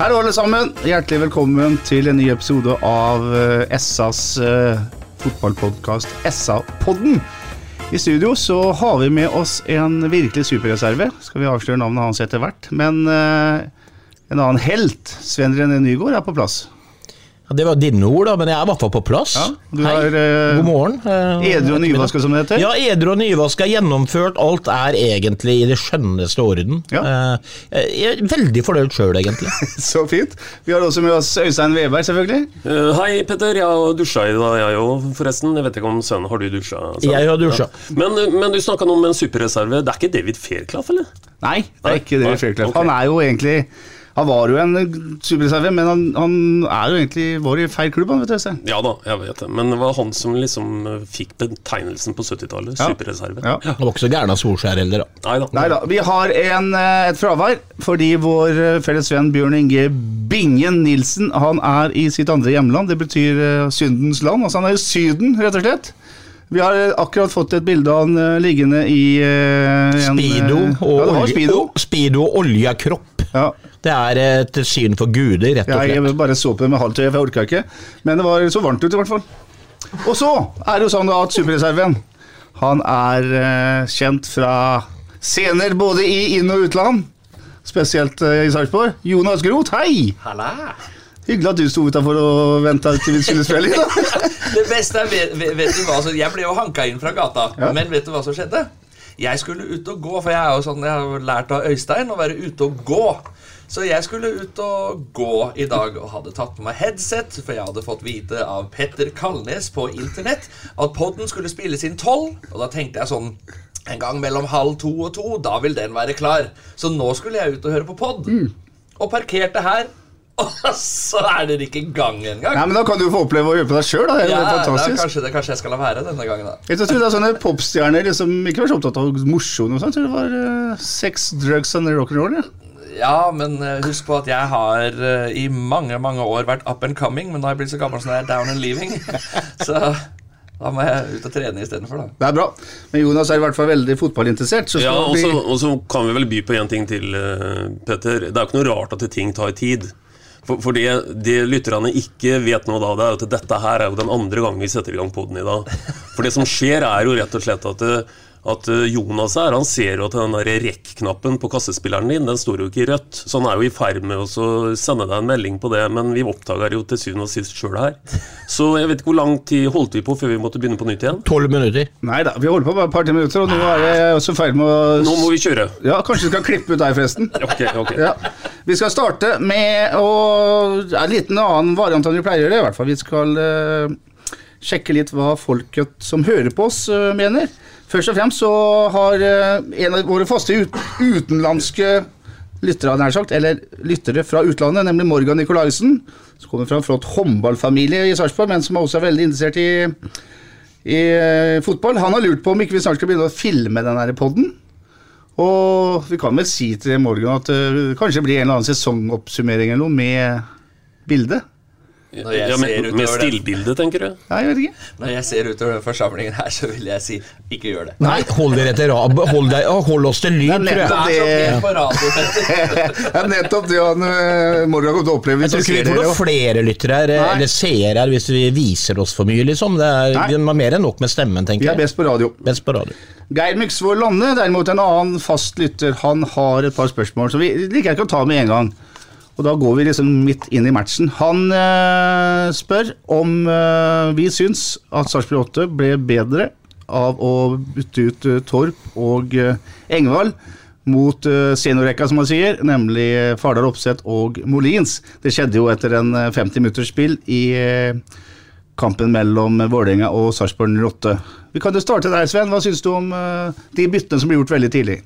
Hallo alle sammen, hjertelig velkommen til en ny episode av eh, SAs uh, fotballpodkast SA-podden. I studio så har vi med oss en virkelig superreserve. Skal vi avsløre navnet hans etter hvert. Men eh, en annen helt, Sven René Nygård, er på plass. Ja, det var dine ord, da, men jeg er i hvert fall på plass. Ja, du Hei. er, eh, God morgen. eh, Edru og nyvaska, som det heter. Ja, edru og nyvaska, gjennomført. Alt er egentlig i det skjønneste orden. Ja. Eh, jeg er veldig fornøyd sjøl, egentlig. Så fint. Vi har også med oss Øystein Veberg, selvfølgelig. Uh, hei, Petter. Jeg har dusja i dag, jeg òg, forresten. Jeg vet ikke om sønnen Har du dusja? Jeg har dusja. Ja. Men, men du snakka om en superreserve. Det er ikke David Fairclough, eller? Nei, det er ikke David Fairclough. Okay. Han er jo egentlig Han var jo en superreserve, men han, han er jo egentlig vår i feil klubb, han, vet du. Ja da, jeg vet det. Men det var han som liksom eh, fikk betegnelsen på 70-tallet. Ja. Superreserve. Ja. Han var ikke så gæren av Solskjær heller, da. Nei da. Nei da. Vi har en, eh, et fravær fordi vår eh, felles venn Bjørn Inge Bingen Nilsen han er i sitt andre hjemland. Det betyr syndens land. Altså han er i Syden, rett og slett. Vi har akkurat fått et bilde av han liggende i uh, en, Speedo og, ja, olje, speedo. og, speedo olja kropp. Ja. Det er et syn for guder, rett og slett. Ja, jeg bare så på det med halvt øye, for jeg orka ikke. Men det var så varmt ute, i hvert fall. Og så er det jo sånn da at superreserven han er eh, kjent fra scener både i inn- og utland. Spesielt eh, i Sarpsborg. Jonas Groth, hei! Halla! Hyggelig at du sto utafor og venta til vi skulle spille inn. da. Det beste er, vet, vet vet du hva, så Jeg ble jo hanka inn fra gata, Ja. men vet du hva som skjedde? Jeg skulle ut og gå, for jeg er jo sånn, jeg har lært av Øystein å være ute og gå. Så jeg skulle ut og gå i dag og hadde tatt på meg headset, for jeg hadde fått vite av Petter Kalnes på internett at podden skulle spilles inn tolv, og da tenkte jeg sånn en gang mellom halv to og to, da vil den være klar. Så nå skulle jeg ut og høre på pod. Og parkerte her, så er dere ikke i gang engang. Nei, men Da kan du få oppleve å hjelpe på deg sjøl. Det er Ja, da, kanskje, det, kanskje jeg skal la være denne gangen, da. Jeg tror det er sånne popstjerner liksom, ikke var så opptatt av mosjon. Jeg tror det var uh, sex, drugs and rock'n'roll. Ja. Ja, men eh, husk på at jeg har uh, i mange mange år vært up and coming, men nå har jeg blitt så gammel som jeg er down and leaving. så da må jeg ut og trene istedenfor, da. Det er bra. Men Jonas er i hvert fall veldig fotballinteressert. Så Ja, og så- kan vi vel by på én ting til, Petter. Det er jo ikke noe rart at ting tar tid. For, for det, det lytterne ikke vet nå, da, det er at dette her er jo den andre gangen vi setter i gang poden i dag. For det som skjer, er jo rett og slett at, eh, at eh, Jonas her, han ser jo at den rekk-knappen på kassespilleren din, den står jo ikke i rødt. Så han er jo i ferd med å sende deg en melding på det, men vi oppdager jo til syvende og sist sjøl her. Så jeg vet ikke hvor lang tid holdt vi på før vi måtte begynne på nytt igjen. Tolv minutter. Nei da, vi holder på bare et par-tre minutter, og nå er jeg også ferdig med å Nå må vi kjøre. Ja, Kanskje vi skal klippe ut deg, forresten. Ok, ok. Ja. Vi skal starte med å ja, En liten annen variant enn vi pleier å gjøre. i hvert fall. Vi skal uh, sjekke litt hva folket som hører på oss, uh, mener. Først og fremst så har eh, en av våre faste ut utenlandske lyttere, nær sagt, eller lyttere fra utlandet, nemlig Morgan Nikolaisen, som kommer fra en flott håndballfamilie i Sarpsborg, men som også er veldig interessert i, i eh, fotball. Han har lurt på om ikke vi snart skal begynne å filme den podden. Og vi kan vel si til Morgan at det kanskje blir en eller annen sesongoppsummering eller noe med bilde. Når jeg Ja, ser med, utover med stillbilde, tenker du? Ja, jeg vet ikke. Når jeg ser utover den forsamlingen her, så vil jeg si ikke gjør det. Nei, hold dere til rab. Hold, deg, hold oss til lyd, Det er tror Det jeg. er. Det er nettopp det han eh, Morgan kommer til å oppleve. Jeg tror ikke vi får noen flere lyttere her, eller seere her hvis vi viser oss for mye, liksom. Det er, Nei. vi har mer enn nok med stemmen, Vi tenker er jeg. best på radio. Best på radio. Geir Myksvold Lande, derimot en annen fast lytter, han har et par spørsmål som vi like gjerne kan ta med en gang. Og da går vi liksom midt inn i matchen. Han eh, spør om eh, vi syns at Sarpsborg 8 ble bedre av å bytte ut eh, Torp og eh, Engvald mot uh, seniorrekka, som man sier, nemlig eh, Fardal Opseth og Molins. Det skjedde jo etter en eh, 50 minutters spill i eh, kampen mellom Vålerenga og Sarpsborg 08. Vi kan jo starte der, Sven. Hva syns du om eh, de byttene som ble gjort veldig tidlig?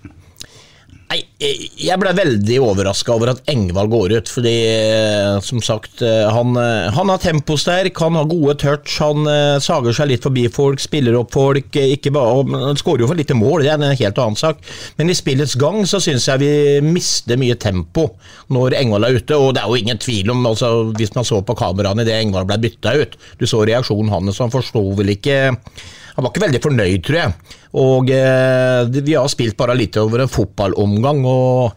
Nei, jeg- ble veldig overraska over at Engvald går ut, fordi eh, som sagt eh, han, eh, han har temposterk, han har gode touch, han sager seg litt forbi folk, spiller opp folk. Ikke bare, Han skårer jo for lite mål, det er en helt annen sak, men i spillets gang så syns jeg vi mister mye tempo når Engvald er ute, og det er jo ingen tvil om altså, Hvis man så på kameraene idet Engvald ble bytta ut, du så reaksjonen hans, han forsto vel ikke han var ikke veldig fornøyd, tror jeg. Og eh, vi har spilt bare litt over en fotballomgang. og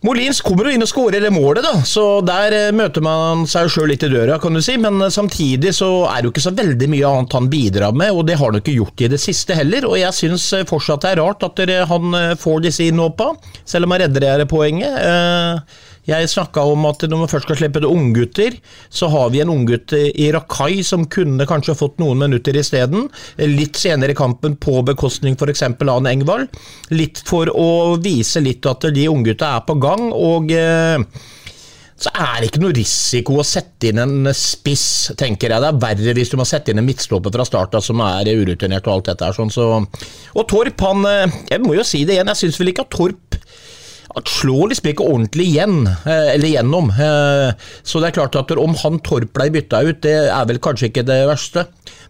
Molins kommer jo inn og skårer det målet, da, så der eh, møter man seg sjøl litt i døra, kan du si. Men eh, samtidig så er det jo ikke så veldig mye annet han bidrar med, og det har han ikke gjort i det siste heller. Og jeg syns eh, fortsatt det er rart at han får disse innhoppa, selv om han redder det her poenget. Jeg snakka om at når man først skal slippe til unggutter, så har vi en unggutt i Rakai som kunne kanskje fått noen minutter isteden. Litt senere i kampen på bekostning f.eks. av en Engvald. Litt for å vise litt at de unggutta er på gang. og... Eh, så er det ikke noe risiko å sette inn en spiss, tenker jeg. Det er verre hvis du må sette inn en midtstopper fra start som er urutinert og alt dette her. Sånn, så. Og Torp, han eh, Jeg må jo si det igjen, jeg syns vel ikke at Torp at slår liksom ikke ordentlig igjen, eh, eller gjennom. Eh, Så det er klart at om han Torp ble bytta ut, det er vel kanskje ikke det verste.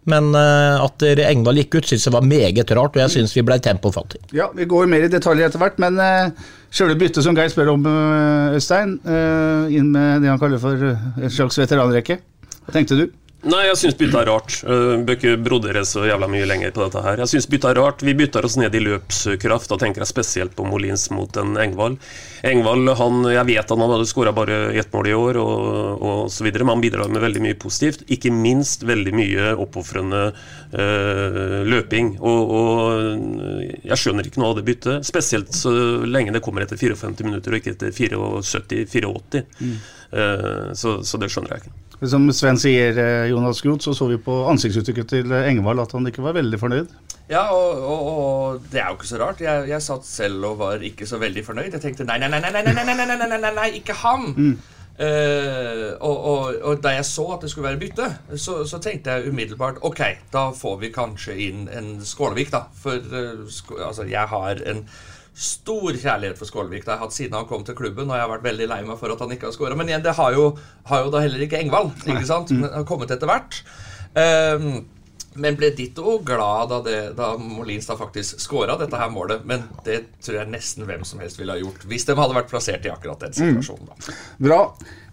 Men eh, at Engvald gikk ut, syns jeg var meget rart, og jeg syns vi ble tempofattige. Ja, vi går mer i detaljer etter hvert, men sjøle byttet som Geir spør om, Øystein, inn med det han kaller for en slags veteranrekke. Hva tenkte du? Nei, jeg syns bytta er rart. Uh, Bør ikke brodere så jævla mye lenger på dette her. Jeg syns bytta er rart. Vi bytter oss ned i løpskraft. Da tenker jeg spesielt på Molins mot en Engvald. Engvald, han, jeg vet han hadde skåra bare ett mål i år, og, og så videre, men han bidrar med veldig mye positivt. Ikke minst veldig mye oppofrende øh, løping. Og, og jeg skjønner ikke noe av det byttet. Spesielt så lenge det kommer etter 54 minutter, og ikke etter 74-84. Mm. Uh, så, så det skjønner jeg ikke. Som Sven sier, eh, Jonas Groth, så så vi på ansiktsuttrykket til eh, Engvald at han ikke var veldig fornøyd. Ja, og, og, og det er jo ikke så rart. Jeg, jeg satt selv og var ikke så veldig fornøyd. Jeg tenkte nei, nei, nei, nei, nei, nei, nei, nei, nei, nei, nei, nei, ikke han! Eh, og, og, og da jeg så at det skulle være bytte, så, så tenkte jeg umiddelbart ok, da får vi kanskje inn en Skålevik, da. For uh, sko, altså, jeg har en stor kjærlighet for Skålevik. Det har jeg hatt siden han kom til klubben, og jeg har vært veldig lei meg for at han ikke har skåra. Men igjen, det har jo, har jo da heller ikke Engvald, ikke sant? Men har kommet etter hvert. Um, men ble ditto glad da, det, da Molinstad faktisk skåra dette her målet. Men det tror jeg nesten hvem som helst ville ha gjort hvis de hadde vært plassert i akkurat den situasjonen. da. Bra.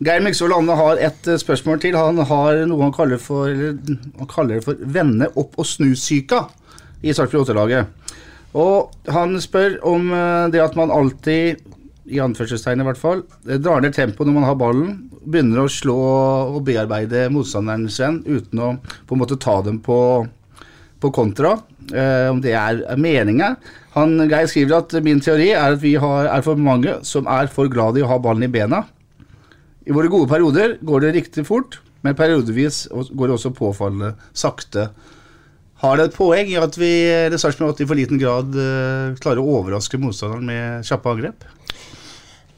Geir Myksvold Anne har et eh, spørsmål til. Han har noe han kaller for, han kaller for 'vende opp og snu'-syka i Sarpsborg 8-laget. Og han spør om eh, det at man alltid, i anførselstegn i hvert fall, eh, drar ned tempoet når man har ballen, begynner å slå og bearbeide motstanderen sin uten å på en måte ta dem på, på kontra. Eh, om det er meninga. Han Geir skriver at min teori er at vi har, er for mange som er for glad i å ha ballen i bena. I våre gode perioder går det riktig fort, men periodevis går det også påfallende sakte. Har det et poeng i at vi Sarpsborg 8 i for liten grad eh, klarer å overraske motstanderen med kjappe angrep?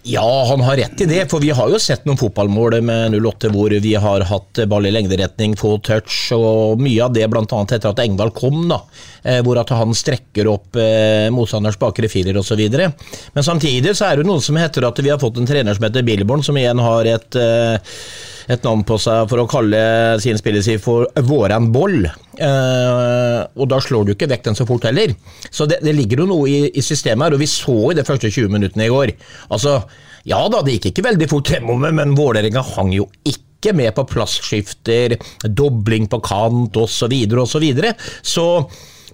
Ja, han har rett i det, for vi har jo sett noen fotballmål med 08 hvor vi har hatt ball i lengderetning, få touch, og mye av det bl.a. etter at Engvald kom, da, eh, hvor at han strekker opp eh, motstanders bakre firer osv. Men samtidig så er det noe som heter at vi har fått en trener som heter Billborn, som igjen har et eh, et navn på seg for å kalle sin spillestil for Våran Boll. Eh, og da slår du ikke vekk den så fort heller. Så det, det ligger jo noe i, i systemet her, og vi så i de første 20 minuttene i går. Altså, ja da, det gikk ikke veldig fort fremover, men Vålerenga hang jo ikke med på plassskifter, dobling på kant osv. Så, videre, og så, videre. så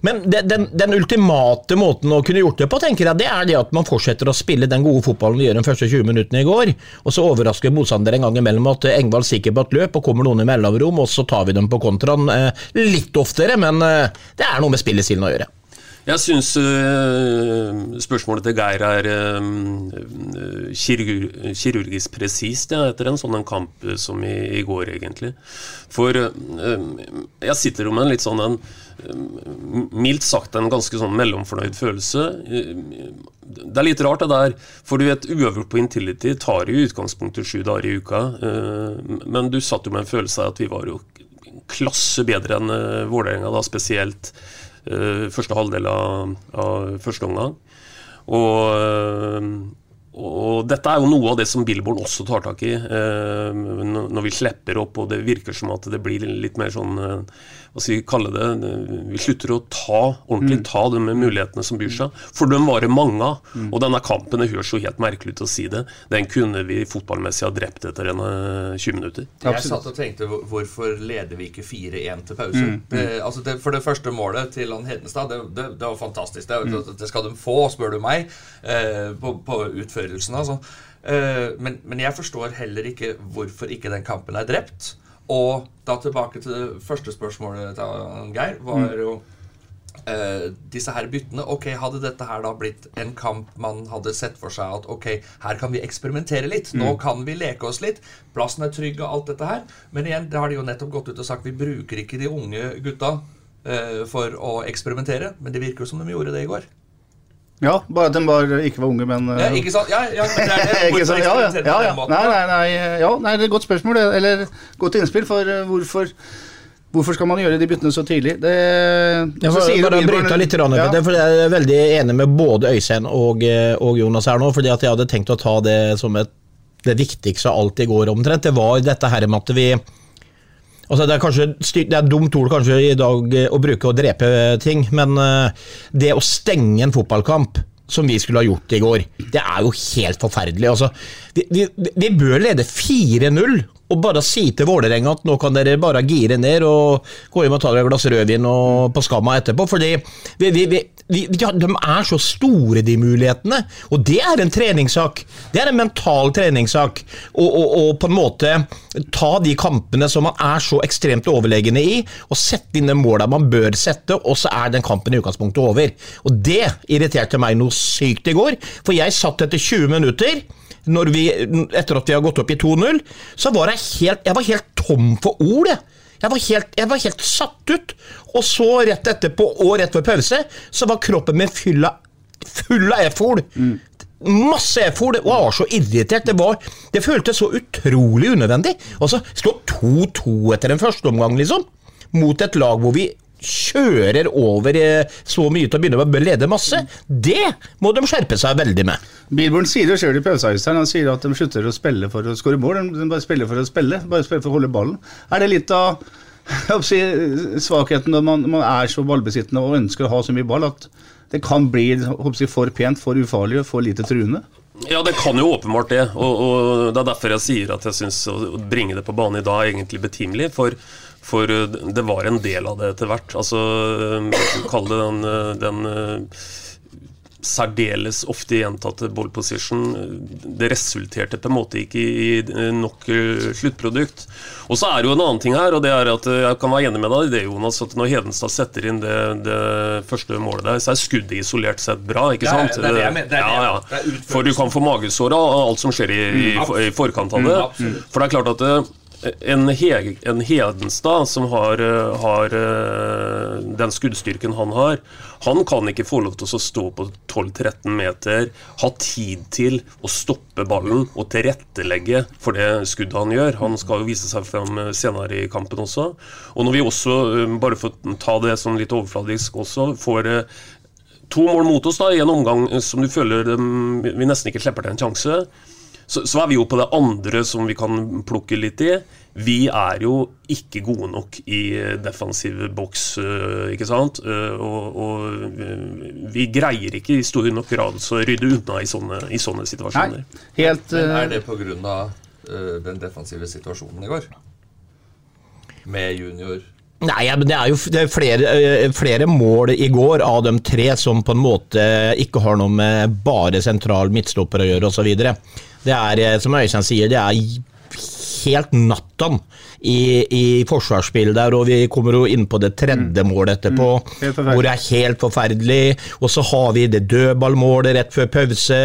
men den, den, den, ultimate måten å kunne gjort det på, tenker jeg, det er det at man fortsetter å spille den gode fotballen vi gjør de første 20 minuttene i går, og så overrasker motstanderen en gang imellom at Engvald stikker på et løp, og kommer noen i mellomrom, og så tar vi dem på kontraen eh, litt oftere, men eh, det er noe med spillestilen å gjøre. Jeg syns øh, spørsmålet til Geir er øh, kirurg, kirurgisk presist ja, etter en sånn kamp som i, i går, egentlig. For øh, jeg sitter jo med en litt sånn en Mildt sagt en ganske sånn mellomfornøyd følelse. Det er litt rart, det der. For du vet, uavgjort på Intility tar jo i utgangspunktet sju dager i uka. øh, Men du satt jo med en følelse av at vi var jo klasse bedre enn Vålerenga, da spesielt eh, første halvdel av, av første omgang. Og, eh, og dette er jo noe av det som Billboard også tar tak i, eh, når vi slipper opp og det virker som at det blir litt mer sånn eh, Hva skal vi kalle det? Vi slutter å ta ordentlig ta de mulighetene som byr seg. For dem var det mange av. Og denne kampen, det høres jo helt merkelig ut å si det, den kunne vi fotballmessig ha drept etter en eh, 20 minutter. Jeg satt og tenkte hvorfor leder vi ikke 4-1 til pause? Mm, mm. Eh, altså det, for det første målet til han Hedenstad, det, det, det var fantastisk. Det, Mm. det, det skal de få, spør du meg, eh, på, på utførelsen. Altså. Eh, men, men jeg forstår heller ikke hvorfor ikke den kampen er drept. Og da tilbake til det første spørsmålet til Geir, var Mm. jo Uh, disse her byttene Ok, hadde dette her da blitt en kamp man hadde sett for seg at ok, her kan vi eksperimentere litt. Nå Mm. kan vi leke oss litt. Plassen er trygg og alt dette her. Men igjen, det har de jo nettopp gått ut og sagt vi bruker ikke de unge gutta uh, for å eksperimentere. Men det virker jo som de gjorde det i går. Ja, bare at de bare ikke var unge, men Ja, ikke sant? Ja, ja, men det er det. Ja, ja, ja, ja. Nei, nei, nei, ja, nei, det er et godt spørsmål, eller godt innspill. For eh, hvorfor, hvorfor skal man gjøre de byttene så tidlig? Det, Jeg så sier bare bryte litt, rann, Ja. For jeg er veldig enig med både Øystein og, eh, og Jonas her nå. fordi at jeg hadde tenkt å ta det som et, det viktigste av alt i går omtrent. Det var dette her med at vi Altså det, er kanskje, det er dumt ord kanskje i dag eh, å bruke å drepe ting, men eh, det å stenge en fotballkamp som vi skulle ha gjort i går, det er jo helt forferdelig. Altså, vi, vi, vi bør lede 4-0 og bare si til Vålerenga at nå kan dere bare gire ned og gå hjem og ta dere et glass rødvin og på skamma etterpå. fordi vi, vi, vi, ja, De er så store, de mulighetene. Og det er en treningssak. Det er en mental treningssak. Og på en måte ta de kampene som man er så ekstremt overlegne i, og sette inn de måla man bør sette, og så er den kampen i utgangspunktet over. Og det irriterte meg noe sykt i går, for jeg satt etter 20 minutter vi, etter at vi har gått opp i 2-0, så var jeg helt, jeg var helt tom for ord. Jeg. Jeg var, helt, jeg var helt satt ut. Og så rett etterpå, og rett før pause, så var kroppen min full av, full av F-ord. Masse F-ord. Jeg var så irritert. Det, var, det føltes så utrolig unødvendig. Og så stå 2-2 etter en første omgang, liksom. Mot et lag hvor vi kjører over eh, så mye til å begynne med, bør lede masse. Det må de skjerpe seg veldig med. Bilborn sier det sjøl i pauseavisen. Han sier at de slutter å spille for å skåre mål. De, de bare spiller for å spille. Bare spiller for å holde ballen. Er det litt av jeg si, svakheten når man, man er så ballbesittende og ønsker å ha så mye ball, at det kan bli jeg si, for pent, for ufarlig og for lite truende? Ja, det kan jo åpenbart det. Og, og Det er derfor jeg sier at jeg syns å bringe det på bane i dag er egentlig betimelig. For, for det var en del av det etter hvert. Altså, Kall det den, den særdeles ofte gjentatte ball position. Det resulterte på en måte ikke i nok sluttprodukt. Og så er det jo en annen ting her, og det er at jeg kan være enig med deg i det, Jonas, at når Hedenstad setter inn det, det første målet der, så er skuddet isolert sett bra, ikke sant? det er det mener, det er ja, ja. er. For du kan få magesår av alt som skjer i, i, Mm, i forkant av det. Mm. For det er klart at det, en, he, en Hedenstad som har, eh, har eh, den skuddstyrken han har, han kan ikke få lov til å stå på 12-13 meter, ha tid til å stoppe ballen og tilrettelegge for det skuddet han gjør. Han skal jo vise seg frem eh, senere i kampen også. Og når vi også, bare for å ta det sånn litt overfladisk også, får to mål mot oss da, i en omgang som du føler vi nesten ikke slipper til en sjanse, så, så er vi jo på det andre som vi kan plukke litt i. Vi er jo ikke gode nok i eh, defensiv boks, eh, ikke sant? Eh, Og, og eh, vi greier ikke i stor nok grad å rydde unna i sånne, i sånne situasjoner. Helt Men eh, er det pga. Uh, den defensive situasjonen i går? Med junior Nei, men det er jo det er flere, eh, flere mål i går av de tre som på en måte ikke har noe med bare sentral midtstopper å gjøre osv. Det er, eh, som Øystein sier, det er helt nattan i, i forsvarsspillet der, og vi kommer jo inn på det tredje målet etterpå, mm. hvor det er helt forferdelig. Og så har vi det dødballmålet rett før pause.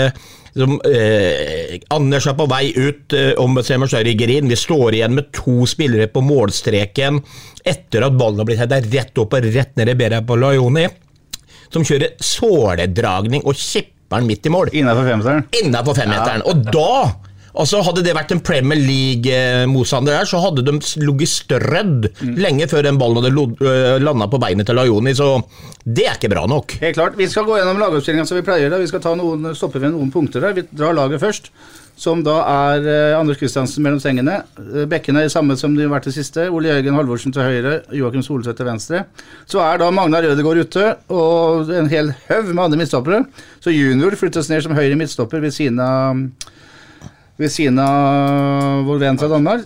Som, eh, Anders er på vei ut, eh, ombestemmer seg Riggerin. Vi står igjen med to spillere på målstreken etter at ballen har blitt hedda rett opp og rett ned i på som kjører såledragning og kipper den midt i mål. Innafor femmeteren. Innafor femmeteren. Og da Altså Hadde det vært en Premier League-motstander der, så hadde de ligget strødd lenge før den ballen hadde landa på beinet til Lajoni, så det er ikke bra nok. Helt klart. Vi skal gå gjennom lagoppstillinga som vi pleier. da. Vi skal ta noen, stoppe ved noen punkter der. Vi drar laget først. Som da er eh, Anders Kristiansen mellom stengene. Eh, Bekkene er samme som de har vært det siste. Ole Jørgen Halvorsen til høyre, Joakim Solseth til venstre. Så er da Magnar Rødegård ute, og en hel haug med andre midtstoppere. Så junior flyttes ned som høyre midtstopper ved siden av ved siden av vår venn fra Danmark,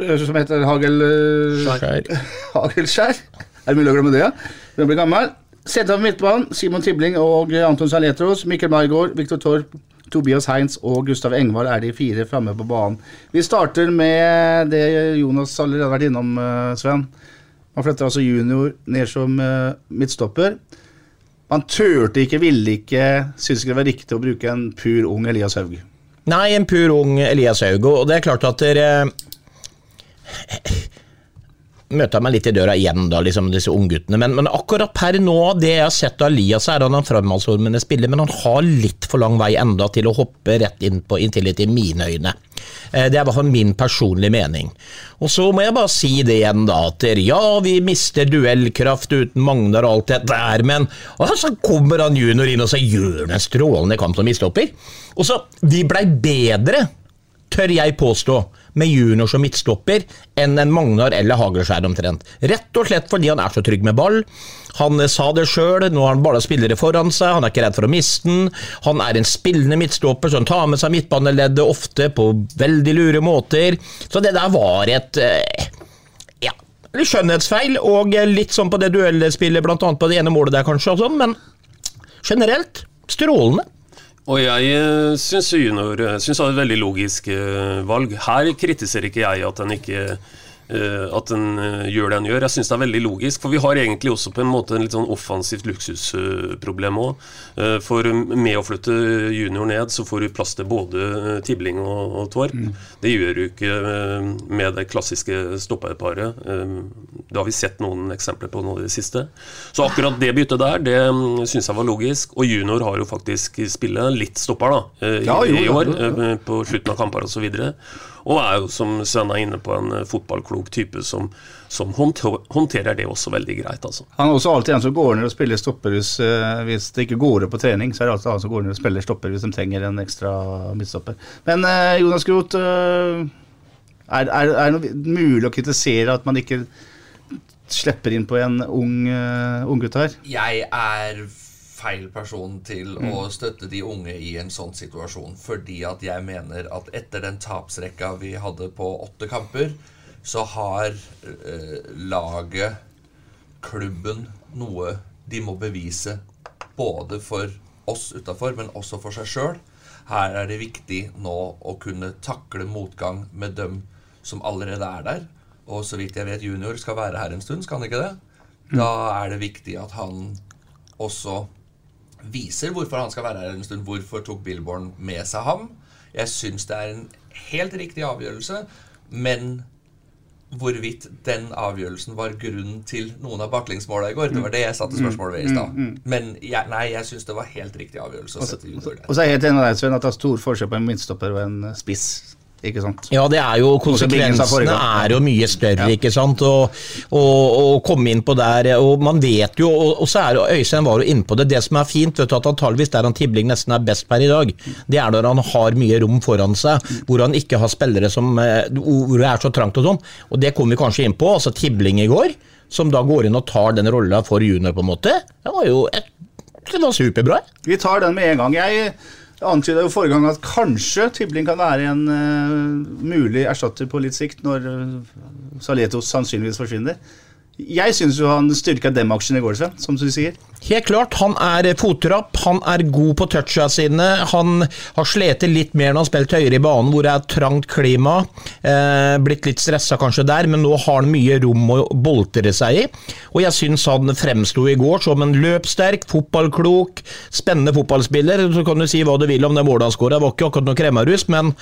eh, som heter Hagel... eh, Hagelskjær. Er det mulig å glemme det? ja? Hun blir gammel. Sett av midtbanen Simon Tibling og Anton Saletros. Mikkel Margaard, Viktor Torp, Tobias Heinz og Gustav Engvald er de fire framme på banen. Vi starter med det Jonas allerede har vært innom, eh, Sven. Man flytter altså junior ned som eh, midtstopper. Man turte ikke, ville ikke, syntes ikke det var riktig å bruke en pur ung Elias Haug. Nei, en pur ung Elias Haug, og det er klart at dere møter meg litt i døra igjen, da, liksom disse ungguttene. Men, men akkurat per nå, det jeg har sett av Elias, er han en fremadstormende spiller, men han har litt for lang vei enda til å hoppe rett inn på Intility, i mine øyne. Eh, Det er fall min personlige mening. Og så må jeg bare si det igjen, da, at ja, vi mister duellkraft uten Magnar og alt det der, men og så kommer han junior inn og så gjør han en strålende kamp som mistopper. Og så, vi blei bedre tør jeg påstå, med junior som midtstopper enn en Magnar eller Hagelskjær omtrent. Rett og slett fordi han er så trygg med ball. Han eh, sa det sjøl, nå har han bare spillere foran seg, han er ikke redd for å miste den. Han er en spillende midtstopper så han tar med seg midtbaneleddet ofte på veldig lure måter. Så det der var et eh, ja, skjønnhetsfeil, og litt sånn på det duellspillet, blant annet på det ene målet der kanskje, og sånn, men generelt strålende. Og jeg uh, syns junior uh, synes det er et veldig logisk eh, valg. Her kritiserer ikke jeg at den ikke eh, at den eh, gjør det den gjør. Jeg syns det er veldig logisk. For vi har egentlig også på en måte en litt sånn offensivt luksusproblem òg. for med å flytte junior ned, så får du plass til både eh, Tibling og, og Torp. Det gjør du ikke eh, med det klassiske stopperparet. Eh, det har vi sett noen eksempler på nå i det siste. Så akkurat det byttet der, det mm, syns jeg var logisk. Og junior har jo faktisk spillet litt stopper da, eh, i, Ja, jo, i år, ja, ja. eh, på slutten av kamper osv. Og er jo, som Sven er inne på, en eh, fotballklok type som, som håndterer det også veldig greit. altså. Han er også alltid en som går ned og spiller stopper hvis, eh, hvis det ikke går opp på trening. Så er det alltid han som går ned og spiller stopper hvis de trenger en ekstra midtstopper. Men eh, Jonas Groth, er, er, er det mulig å kritisere at man ikke slipper inn på en ung uh, unggutt her? Jeg er feil person til å støtte de unge i en sånn situasjon. Fordi at jeg mener at etter den tapsrekka vi hadde på åtte kamper, så har eh, laget, klubben, noe de må bevise. Både for oss utafor, men også for seg sjøl. Her er det viktig nå å kunne takle motgang med dem som allerede er der. Og så vidt jeg vet, junior skal være her en stund, skal han ikke det? Da er det viktig at han også viser hvorfor han skal være her en stund. Hvorfor tok Billborn med seg ham? Jeg syns det er en helt riktig avgjørelse, men hvorvidt den avgjørelsen var grunnen til noen av baklengsmåla i går, det var det jeg satte spørsmål ved i stad. Men jeg, nei, jeg syns det var helt riktig avgjørelse. Og så er jeg helt enig med deg, Sven, at det er stor forskjell på en midtstopper og en spiss. Ikke sant? Ja, det er jo konsekvensene er jo mye større, ikke sant. Og komme inn på der, og man vet jo, og, og så er jo Øystein var jo inne på det. Det som er fint, vet du, at antageligvis der han Tibling nesten er best per i dag, det er når han har mye rom foran seg, hvor han ikke har spillere som eh, Hvor det er så trangt og sånn. Og det kom vi kanskje inn på. Altså Tibling i går, som da går inn og tar den rolla for junior, på en måte. Det var jo et, det var superbra. Vi tar den med en gang. Jeg antyda jo forrige gang at kanskje Tybling kan være en uh, mulig erstatter på litt sikt, når uh, Saletos sannsynligvis forsvinner. Jeg syns jo han styrka dem aksjene i går, Sven, som du sier. Helt klart. Han er fotrapp, han er god på toucha sine. Han har slitt litt mer når han har spilt høyere i banen, hvor det er trangt klima. Eh, blitt litt stressa kanskje der, men nå har han mye rom å boltre seg i. Og jeg syns han fremsto i går som en løpssterk, fotballklok, spennende fotballspiller. Så kan du si hva du vil om det målet han skåra, var ikke akkurat noe kremmerhus, men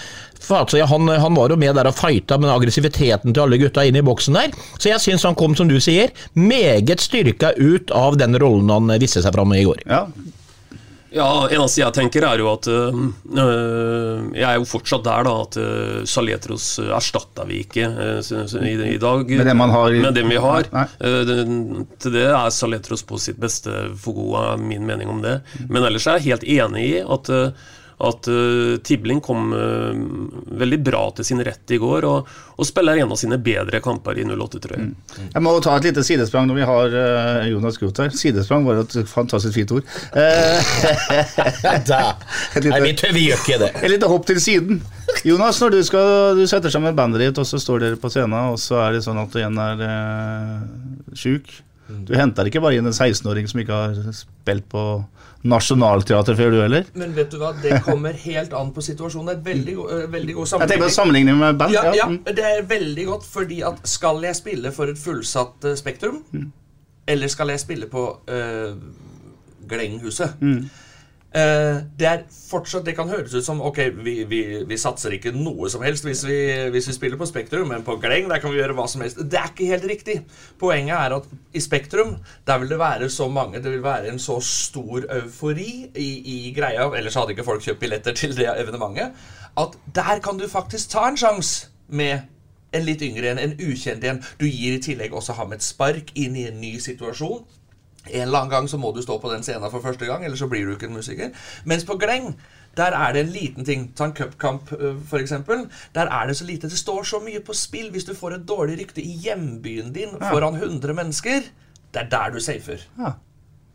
altså, han, han var jo med der og fighta med aggressiviteten til alle gutta inne i boksen der. Så jeg syns han kom, som du sier, meget styrka ut av den rollen han viste seg fram i går. Ja. Ja, eneste jeg tenker er jo at øh, øh, Jeg er jo fortsatt der, da, at øh, Saletros erstatter erstatta vi ikke øh, i, i dag. Med dem man har i- Med dem vi har. Øh, det- til det er Saletros på sitt beste for god, er min mening om det. Men ellers er jeg helt enig i at øh, at uh, Tibling kom uh, veldig bra til sin rett i går, og, og spiller en av sine bedre kamper i 08, tror jeg. Jeg må ta et lite sidesprang når vi har uh, Jonas Groth her. Sidesprang var et fantastisk fint ord. Eh, Nei, vi, gjør ikke det. et lite hopp til siden. Jonas, når du, skal, du setter sammen bandet ditt, og så står dere på scenen, og så er det sånn at du igjen er uh, sjuk. Du henter ikke bare inn en 16-åring som ikke har spilt på Nationaltheatret før, du heller? Men vet du hva, det kommer helt an på situasjonen. Det er veldig, øh, veldig god Jeg tenker på sammenligning. sammenligning med band. Ja, ja, Mm. det er veldig godt, fordi at skal jeg spille for et fullsatt eh, Spektrum, eller skal jeg spille på uh, Glenghuset? Eh, det er fortsatt, det kan høres ut som ok, vi, vi, vi satser ikke noe som helst hvis vi, hvis vi spiller på Spektrum, men på Gleng der kan vi gjøre hva som helst. Det er ikke helt riktig. Poenget er at i Spektrum der vil det være så mange, det vil være en så stor eufori i, i greia, ellers hadde ikke folk kjøpt billetter til det evenementet, at der kan du faktisk ta en sjanse med en litt yngre en, en ukjent en. Du gir i tillegg også ham et spark inn i en ny situasjon. En eller annen gang så må du stå på den scenen for første gang, eller så blir du ikke en musiker. Mens på Gleng, der er det en liten ting. Ta en cupkamp, f.eks. for eksempel. Der er det så lite. Det står så mye på spill. Hvis du får et dårlig rykte i hjembyen din foran 100 mennesker, det er der du safer. Ja.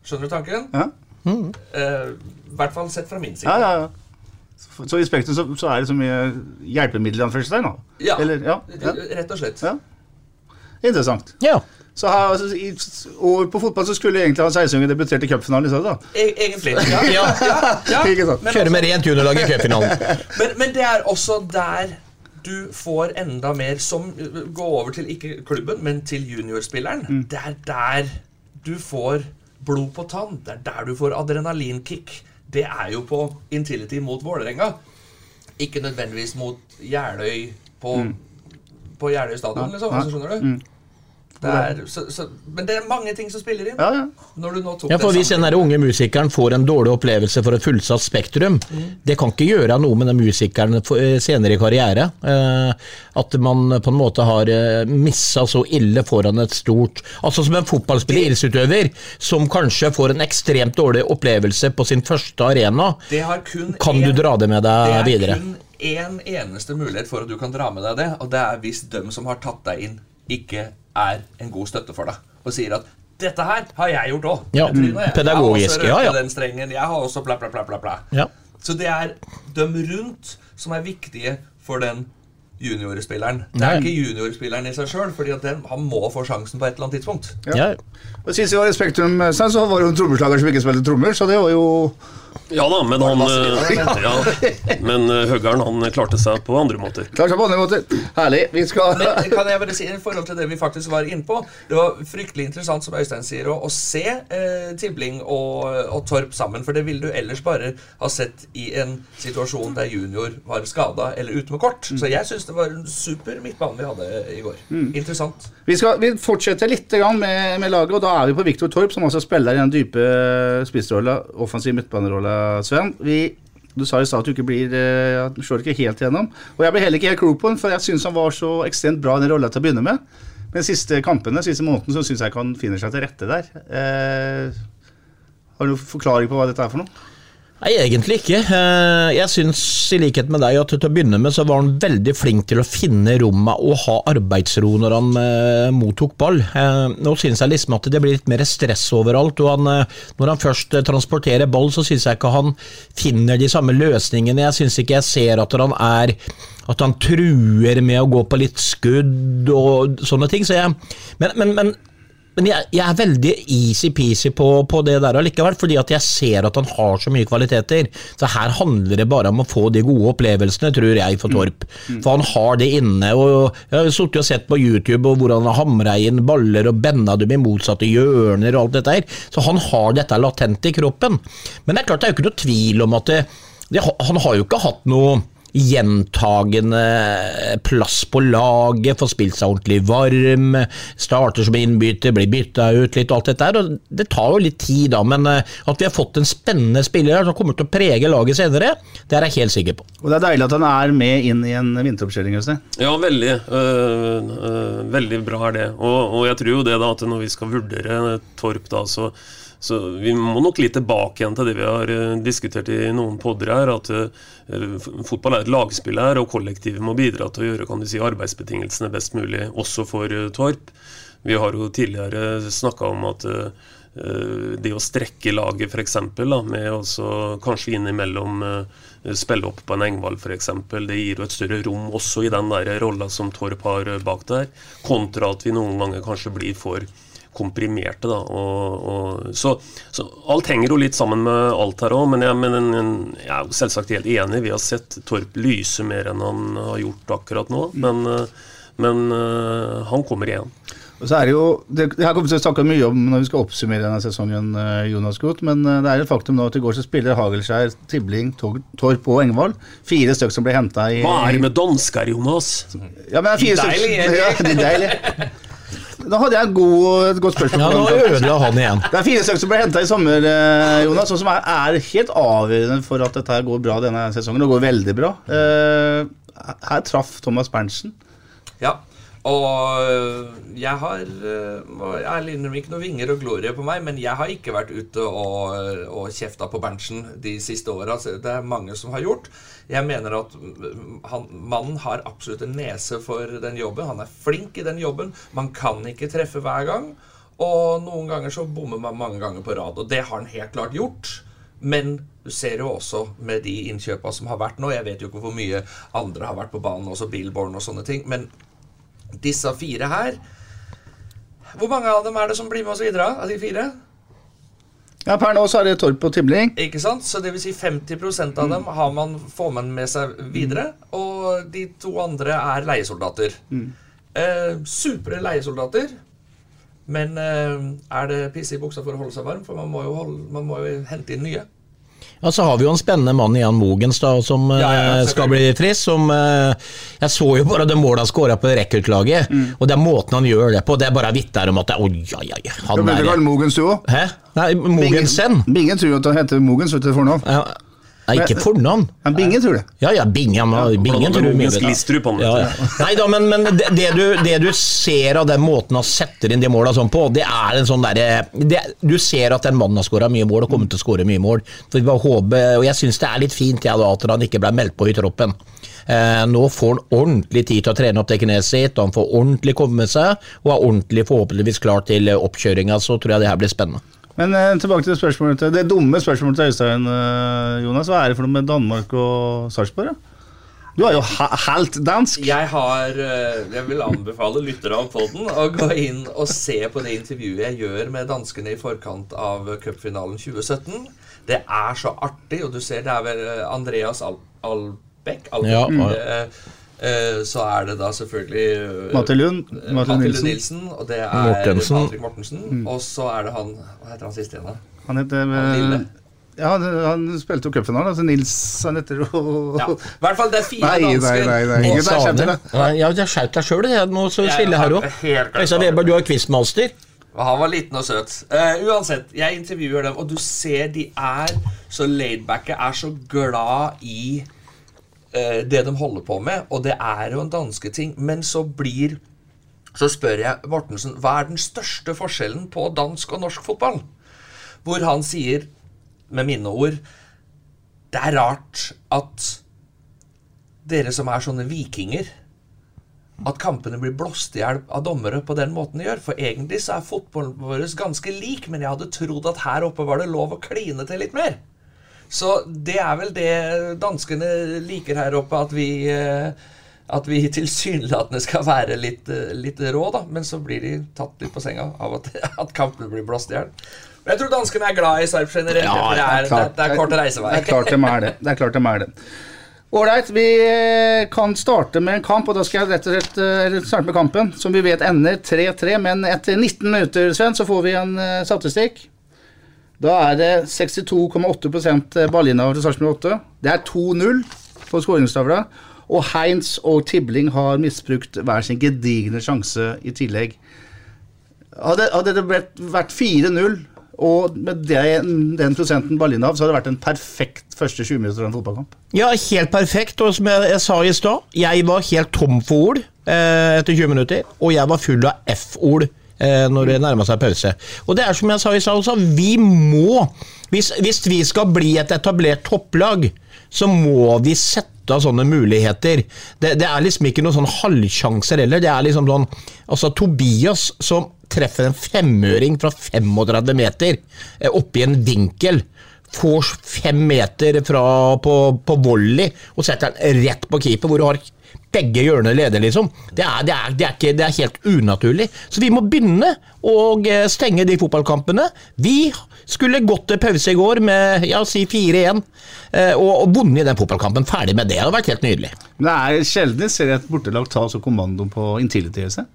Skjønner du tanken? Ja. Eh, I hvert fall sett fra min side. Ja, ja, ja. Så, så i Spektrum så, så er det så mye hjelpemidler, anførselstegn? Ja. Eller, ja, ja. Rett og slett. Ja. Interessant. Ja. Så her, altså, i og på fotball så skulle egentlig han 16-åringen debutert i cupfinalen i stedet. E egentlig. Ja, ja, ja, ja. Men Kjøre med rent juniorlag i cupfinalen. Men, men det er også der du får enda mer som Gå over til ikke klubben, men til juniorspilleren. Mm. Det er der du får blod på tann. Det er der du får adrenalinkick. Det er jo på Intility mot Vålerenga. Ikke nødvendigvis mot Jeløy på, på Jeløy stadion, liksom. Altså, skjønner du? Det er, så, så, men det er mange ting som spiller inn. Ja, ja. Når du nå tok Ja, for det Hvis den unge musikeren får en dårlig opplevelse for et fullsatt Spektrum, det kan ikke gjøre noe med den musikeren for- eh, senere i karriere. Eh, At man på en måte har eh, missa så ille foran et stort Altså som en fotballspiller, idrettsutøver, som kanskje får en ekstremt dårlig opplevelse på sin første arena. Det har kun Kan du dra det med deg Det er kun én eneste mulighet for at du kan dra med deg det, og det er hvis dem som har tatt deg inn, ikke er en god støtte for deg, og sier at 'Dette her har jeg gjort òg'. Ja, pedagogisk, ja, ja. Den strengen, jeg har også bla, bla, bla, bla, bla. Ja. Så det er dem rundt som er viktige for den juniorspilleren. Det er Nei. ikke juniorspilleren i seg sjøl, for han må få sjansen på et eller annet tidspunkt. Ja. Og Sist vi var i Spektrum, eh, så var det jo en trommeslager som ikke spilte trommer, så det var jo Ja da, men han øh, ja, Men Høgern han klarte seg på andre måter. Klarte seg på andre måter. Herlig. Vi skal Men kan jeg bare si i forhold til det vi faktisk var inne på Det var fryktelig interessant, som Øystein sier, å, å se eh, Tibling og, og Torp sammen. For det ville du ellers bare ha sett i en situasjon der junior var skada eller ute med kort. Så jeg syns det var en super midtbane vi hadde i går. Interessant. Vi, skal, vi fortsetter litt med, med laget, og da er vi på Viktor Torp, som også spiller i den dype spissrolla, offensiv midtbanerolla, Sven. Vi, du sa i stad at du ikke blir du slår ikke helt igjennom. Og jeg ble heller ikke helt klok på den, for jeg syns han var så ekstremt bra i den rolla til å begynne med. Men de siste kampene, siste måneden, så syns jeg ikke han finner seg til rette der. Eh, har du noen forklaring på hva dette er for noe? Nei, egentlig ikke. Eh, Jeg syns i likhet med deg at til å begynne med så var han veldig flink til å finne rommet og ha arbeidsro når han eh, mottok ball. Eh, Nå syns jeg liksom at det blir litt mer stress overalt, og han, når han først transporterer ball, så syns jeg ikke han finner de samme løsningene. Jeg syns ikke jeg ser at han er at han truer med å gå på litt skudd og sånne ting. Så jeg, men, men, men men jeg, jeg er veldig easy-peasy på, på det der allikevel, fordi at jeg ser at han har så mye kvaliteter. Så her handler det bare om å få de gode opplevelsene, tror jeg, for Torp. For han har det inne. og Jeg har sittet og sett på YouTube og hvordan han hamra inn baller og benda dem i motsatte hjørner og alt dette her. Så han har dette latent i kroppen. Men det er klart det er jo ikke noe tvil om at det, det, han har jo ikke hatt noe gjentagende plass på laget, får spilt seg ordentlig varm, starter som innbytter, blir bytta ut litt, alt dette her. og Det tar jo litt tid, da, men eh, at vi har fått en spennende spiller her som kommer til å prege laget senere, det er jeg helt sikker på. Og det er deilig at han er med inn i en vinteroppkjøring. Øystein. Ja, veldig. øh, øh, veldig bra er det. Og, og jeg tror jo det da at når vi skal vurdere Torp, da, så, så vi må nok litt tilbake igjen til det vi har øh, diskutert i noen podder her. At øh, fotball er et lagspill her, og kollektivet må bidra til å gjøre kan du si, arbeidsbetingelsene best mulig, også for øh, Torp. Vi har jo tidligere snakka om at det å strekke laget f.eks. med også kanskje innimellom spille opp på en Engvald f.eks. Det gir jo et større rom også i den rolla som Torp har eh, bak der, kontra at vi noen ganger kanskje blir for komprimerte. da, og, og, så, så alt henger jo litt sammen med alt her òg, men, jeg, men jeg er jo selvsagt helt enig. Vi har sett Torp lyse mer enn han har gjort akkurat nå, men, eh, men uh, han kommer igjen. Og så er det jo, det, det her kommer vi til å snakke mye om når vi skal oppsummere denne sesongen, eh, Jonas Groth, men eh, det er et faktum nå at i går så spiller Hagelskjær, Tibling, Tor- Torp og Engvald. Fire stykker som ble henta i Hva er det med dansker, Jonas? Ja, men det er fire stykker ja, de deilige. Da hadde jeg en god, et godt spørsmål. Ja, Nå ødela han igjen. Det er fire stykker som ble henta i sommer, eh, Jonas, og som er, er helt avgjørende for at dette går bra denne sesongen. Det går veldig bra. Eh, her traff Thomas Berntsen. Ja, og øh, jeg har Jeg må ærlig innrømme ikke noe vinger og glorie på meg, men jeg har ikke vært ute og, øh, og kjefta på Berntsen de siste åra. Det er mange som har gjort. Jeg mener at han, mannen har absolutt en nese for den jobben. Han er flink i den jobben. Man kan ikke treffe hver gang. Og noen ganger så bommer man mange ganger på rad, og det har han helt klart gjort. Men du ser jo også med de innkjøpa som har vært nå Jeg vet jo ikke hvor mye andre har vært på banen, også Billborn og sånne ting. Men disse fire her Hvor mange av dem er det som blir med oss videre? Av de fire? Ja, Per nå så er det Torp og Tibling. Ikke sant? Så det vil si 50% av dem har man, får man med seg videre. Og de to andre er leiesoldater. Eh, supre leiesoldater. Men eh, er det pisse i buksa for å holde seg varm? For man må jo, holde, man må jo hente inn nye. Ja, Så har vi jo en spennende mann i Jan Mogens da, som Ja, ja, eh, skal bli frisk. Som, eh, jeg så jo bare det målet han skåra på rekruttlaget, og det er måten han gjør det på. Det er bare vitner om at det, oi, oi, oi, Du han du er Mogens du òg? Hæ? Nei, Mogensen? Bingen tror jo at han heter Mogens vet du, fornavn. Ja, Nei, ikke fornavn. Men Bingen tror det. Ja, ja, Bingen. ja, Bingen tror du mye. Glistrup, han, Ja, du. ja. Nei da, men, men det, det, du, det du ser av den måten han setter inn de måla sånn på, det er en sånn derre Du ser at den mannen har skåra mye mål og kommer til å skåre mye mål. For vi bare håper, og Jeg syns det er litt fint ja, da, at han ikke ble meldt på i troppen. Eh, nå får han ordentlig tid til å trene opp det kneet sitt, og han får ordentlig komme seg, og er ordentlig forhåpentligvis klar til oppkjøringa. Så tror jeg det her blir spennende. Men eh, tilbake til spørsmålet til, det dumme spørsmålet til Øystein, eh, Jonas. Hva er det for noe med Danmark og Sarpsborg? Du er jo helt dansk. Jeg har eh, Jeg vil anbefale lyttere av podden å gå inn og se på det intervjuet jeg gjør med danskene i forkant av cupfinalen 2017. Det er så artig, og du ser det er vel eh, Andreas Al Albeck Albæk. Ja, ja. eh, så er det da selvfølgelig eh, Matti Lund, eh, Matti Matti Nilsen. Nilsen, og det er Mortensen. Patrick Mortensen. Og så er det han Hva heter han siste igjen, da? Han heter Han lille. ja, han, han spilte jo cupfinalen. Altså Nils han heter jo Ja. I hvert fall det er fire Nei, nei, dansker. nei, nei. nei. Ingen der. Ja, jeg skjøt deg sjøl, nå så Jeg stille her òg. Øystein det. Weber, du er quizmaster. Og han var liten og søt. Uh, uansett, jeg intervjuer dem, og du ser de er så laidbacke, er så glad i eh, det de holder på med. Og det er jo en danske ting. Men så blir Så spør jeg Mortensen hva er den største forskjellen på dansk og norsk fotball? Hvor han sier, med mine ord Det er rart at dere som er sånne vikinger at kampene blir blåst i hjel av dommere på den måten de gjør. For egentlig så er fotballen vår ganske lik, men jeg hadde trodd at her oppe var det lov å kline til litt mer. Så det er vel det danskene liker her oppe, at vi, eh, at vi tilsynelatende skal være litt, eh, litt rå, da. Men så blir de tatt litt på senga av at, at kampene blir blåst i hjel. Men jeg tror danskene er glad i Sarp generelt. Ja, det er, det, er, det er kort reisevei. Det er klart de er det. Det er klart de er det. Ålreit, vi eh, kan starte med en kamp, og da skal jeg rett og slett eller starte med kampen, som vi vet ender 3-3. Men etter 19 minutter, Sven, så får vi en statistikk. Da er det 62,8 ballinnehaver til Sarpsborg 8. Det er 2-0 på skåringstavla. Og Heinz og Tibling har misbrukt hver sin gedigne sjanse i tillegg. Hadde, hadde det vært 4-0, og med det, den prosenten ballinnehav, så hadde det vært en perfekt første 20 minutter av en fotballkamp. Ja, helt perfekt. Og som jeg, jeg sa i stad, jeg var helt tom for ord eh, etter 20 minutter. Og jeg var full av F-ord eh, når det nærma seg pause. Og det er som jeg sa i stad også, vi må hvis, hvis vi skal bli et etablert topplag, så må vi sette av sånne muligheter. Det, det er liksom ikke noen sånn halvsjanser heller. Det er liksom sånn Altså, Tobias som treffer en femøring fra 35 meter eh, oppi en vinkel får fem meter fra på, på volley og setter den rett på keeper, hvor du har begge hjørner leder, liksom. Det er, det, er, det, er ikke, det er helt unaturlig. Så vi må begynne å eh, stenge de fotballkampene. Vi skulle gått til pause i går med ja, si 4-1 eh, og, og vunnet den fotballkampen. Ferdig med det. Det hadde vært helt nydelig. Det er sjelden jeg ser et bortelag ta så kommando på Intility-øvelsen.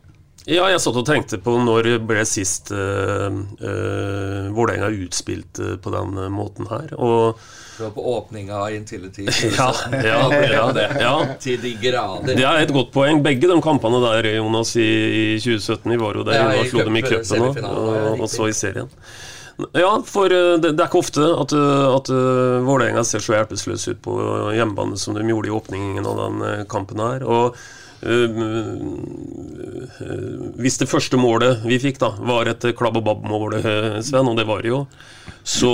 Ja, jeg satt og tenkte på når ble sist uh, uh, Vålerenga utspilt uh, på den måten her. Og Det var på åpninga av Intility. ja, ja, ja, ja. Til de grader. Det er et godt poeng. Begge de kampene der, Jonas, i, i 2017, vi var jo der Ja, og slo dem i cup- cupen og, og, så i serien. Ja, for uh, det, det er ikke ofte at, uh, at uh, Vålerenga ser så hjelpeløse ut på hjemmebane som de gjorde i åpningen av den uh, kampen her. Og uh, uh, hvis det første målet vi fikk, da, var et klabb og babb-mål, uh, Sven, og det var det jo, så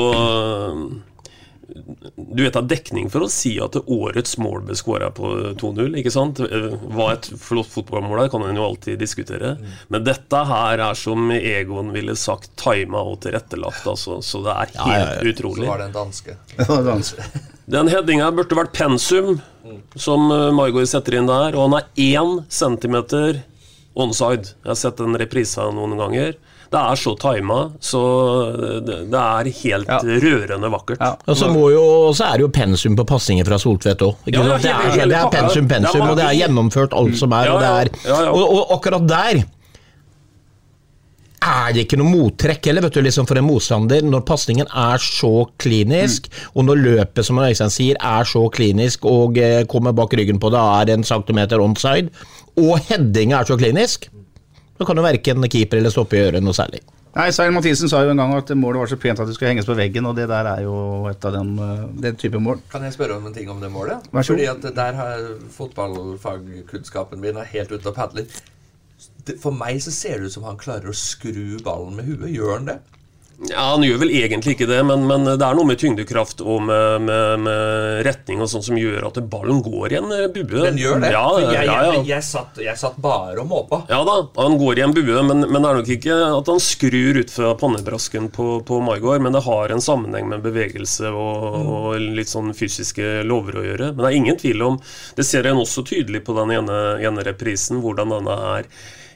du vet det er dekning for å si at årets mål ble skåra på 2-0. ikke sant? Eh, Hva et flott fotballmål er, kan en jo alltid diskutere. Men dette her er som Egon ville sagt, tima og tilrettelagt. Altså. Så det er helt Ja, ja, ja. Så var det en danske. Det var vanskelig. Den headinga burde vært pensum, som eh, Margot setter inn der. Og han er én centimeter onside. Jeg har sett den reprisa noen ganger. Det er så tima, så det, det er helt Ja. rørende vakkert. Ja. Og så, må jo, så er det jo pensum på passinger fra Soltvedt òg. Ja, det, det er pensum, pensum, og det er gjennomført alt som er. Og, er og, og akkurat der er det ikke noe mottrekk heller, vet du, liksom for en motstander, når pasningen er så klinisk, og når løpet, som Øystein sier, er så klinisk og eh, kommer bak ryggen på det, er en centimeter onside, og headinga er så klinisk, så kan jo verken keeper eller stoppe gjøre noe særlig. Nei, Svein Mathisen sa jo en gang at målet var så pent at det skulle henges på veggen, og det der er jo et av den, eh, den type mål. Kan jeg spørre om en ting om det målet? Vær så god. Fordi at der har fotballfagkunnskapen min er helt ute og padler. For meg så ser det ut som han klarer å skru ballen med huet. Gjør han det? Ja, Han gjør vel egentlig ikke det, men, men det er noe med tyngdekraft og med, med, med retning og sånn som gjør at ballen går i en eh, bue. Den gjør det. Ja, jeg, ja, jeg, ja, jeg, jeg, satt, jeg satt bare og måpa. ja da, han går i en bue, men, men det er nok ikke at han skrur ut fra pannebrasken på, på Maigard, men det har en sammenheng med bevegelse og, og litt sånn fysiske lover å gjøre. Men det er ingen tvil om Det ser en også tydelig på den ene, ene reprisen, hvordan denne er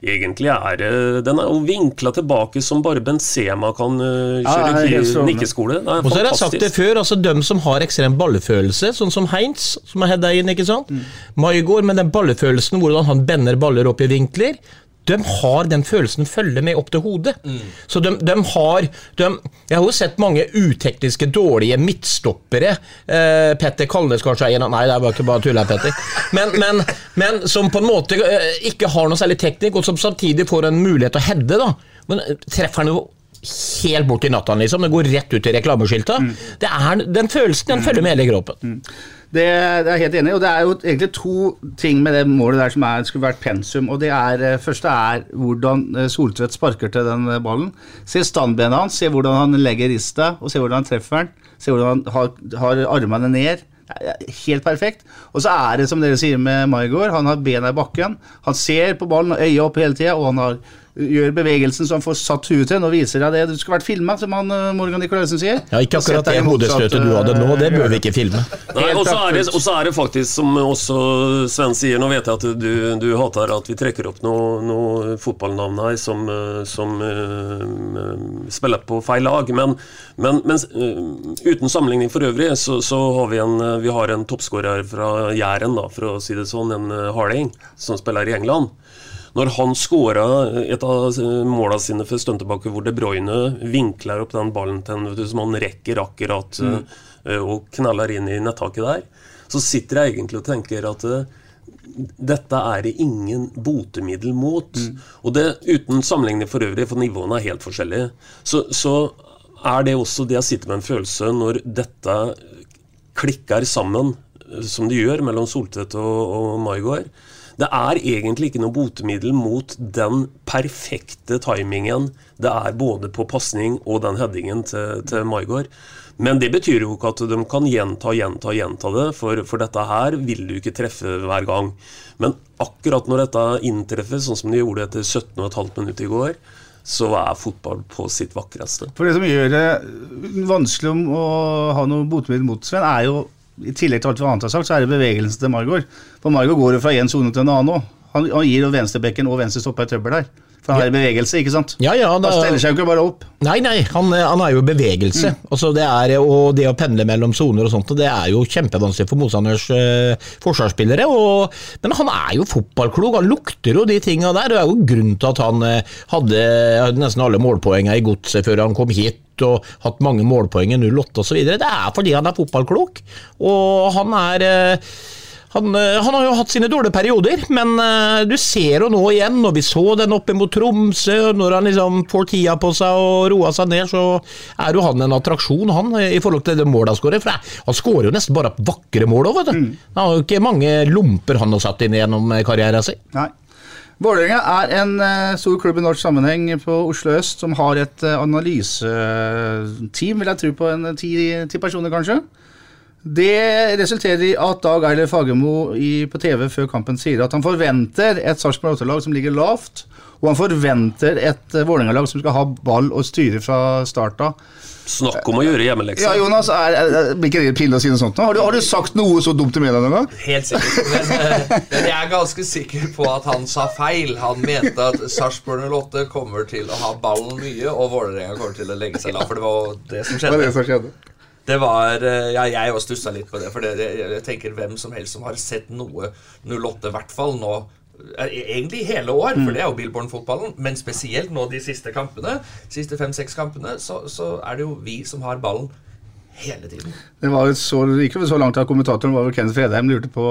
egentlig er eh, Den er jo vinkla tilbake som bare Benzema kan kjøre Ja, kjøre er ki- strålende. nikkeskole. Er Og så har jeg sagt det før, altså dem som har ekstrem ballefølelse, sånn som Heinz, som har heada inn, ikke sant? Maigard med den ballefølelsen, hvordan han bender baller opp i vinkler. De har den følelsen følger med opp til hodet. Så de, de har de, Jeg har jo sett mange utekniske, dårlige midtstoppere. Eh, Petter Kalnes kanskje er en av Nei, det var ikke bare tulla, Petter. Men, men, men som på en måte eh, ikke har noe særlig teknikk, og som samtidig får en mulighet til å heade. da. Men eh, treffer han jo helt bort i natta, liksom. Det går rett ut i reklameskilta. Det er, den følelsen den følger med hele kroppen. Det, det er jeg helt enig i, og det er jo egentlig to ting med det målet der som er, skulle vært pensum. og det er, eh, første er hvordan eh, Soltvedt sparker til den eh, ballen. Se standbenet hans, se hvordan han legger rista, og se hvordan han treffer den. Se hvordan han har, har armene ned Helt perfekt. Og så er det som dere sier med Maigård, han har bena i bakken. Han ser på ballen og øya opp hele tida, og han har, gjør bevegelsen så han får satt huet til. Nå viser jeg det. Du skulle vært filma, som han eh, Morgan Nicolaisen sier. Ja, Ikke akkurat det hodestøtet du hadde nå, det bør vi ikke filme. Nei, og så er, det- og så er det faktisk, som også Sven sier Nå vet jeg at du, du hater at vi trekker opp noe, noe fotballnavn her som, eh, som uh, spiller på feil lag, men, men, men uh, uten sammenligning for øvrig, så, så har vi en, vi har en toppskårer fra Jæren, da, for å si det sånn, en Harding, som spiller i England. Når han skåra et av måla sine for stund tilbake, hvor De Bruyne vinkler opp den ballen til du, som han rekker akkurat eh, og kneller inn i nettaket der, så sitter jeg egentlig og tenker at eh, dette er det ingen botemiddel mot. Og det uten sammenligning for øvrig, for nivåene er helt forskjellige. Så, så er det også det jeg sitter med en følelse når dette klikker sammen, eh, som det gjør mellom Soltvedt og, og Maigård. Det er egentlig ikke noe botemiddel mot den perfekte timingen det er både på pasning og den headingen til, til Maigård. Men det betyr jo ikke at de kan gjenta, gjenta, gjenta det, for, for dette her vil du ikke treffe hver gang. Men akkurat når dette inntreffer, sånn som de gjorde etter 17,5 minutter i går, så er fotball på sitt vakreste. For det som gjør det vanskelig å ha noe botemiddel mot Sven, er jo i tillegg til alt vi annet har sagt, så er det bevegelsen til Margot. For Margot går jo fra én sone til en annen òg. Han, han gir jo venstrebekken og venstre stopper i trøbbel der. For han er i bevegelse, ikke sant? Ja, ja, Han steller seg jo ikke bare opp. Nei, nei, han, han er jo i bevegelse. Altså, det er, og det å pendle mellom soner og sånt, det er jo kjempevanskelig for motstanders eh, forsvarsspillere. Og, men han er jo fotballklok, han lukter jo de tinga der. Det er jo grunnen til at han hadde, hadde nesten alle målpoengene i godset før han kom hit. Og hatt mange målpoeng i 08 osv. Det er fordi han er fotballklok. Og han er eh, han, eh, han har jo hatt sine dårlige perioder, men eh, du ser jo nå igjen, når vi så den oppe mot Tromsø, når han liksom får tida på seg og roer seg ned, så er jo han en attraksjon, han, i forhold til det målet han skårer. For han skårer jo nesten bare vakre mål òg, vet du. Han har jo ikke mange lomper han har satt inn gjennom karrieren sin. Nei. Vålerenga er en uh, stor klubb i norsk sammenheng på Oslo øst som har et uh, analyseteam, vil jeg tro på en ti, ti personer, kanskje. Det resulterer i at Dag Eiler Fagermo på TV før kampen sier at han forventer et Sarpsborg 8-lag som ligger lavt, og han forventer et uh, Vålerenga-lag som skal ha ball og styre fra start av. Snakk om å gjøre hjemmeleksa. Ja, Jonas, er, blir ikke det pinlig å si noe sånt nå? Har du, har du sagt noe så dumt til media noen gang? Helt sikkert. Men, eh, men jeg er ganske sikker på at han sa feil. Han mente at Sarpsborg 08 kommer til å ha ballen mye, og Vålerenga kommer til å legge seg lav. For det var det som skjedde. Det var det som skjedde. Det var eh, Ja, jeg òg stussa litt på det. For det, jeg, jeg tenker hvem som helst som har sett noe 08, i hvert fall nå eh, Egentlig i hele år, for det er jo Billborn-fotballen. Men spesielt nå de siste kampene, siste fem-seks kampene, så, så er det jo vi som har ballen hele tiden. Det var så, gikk så langt at kommentatoren var vel Kenneth Fredheim lurte på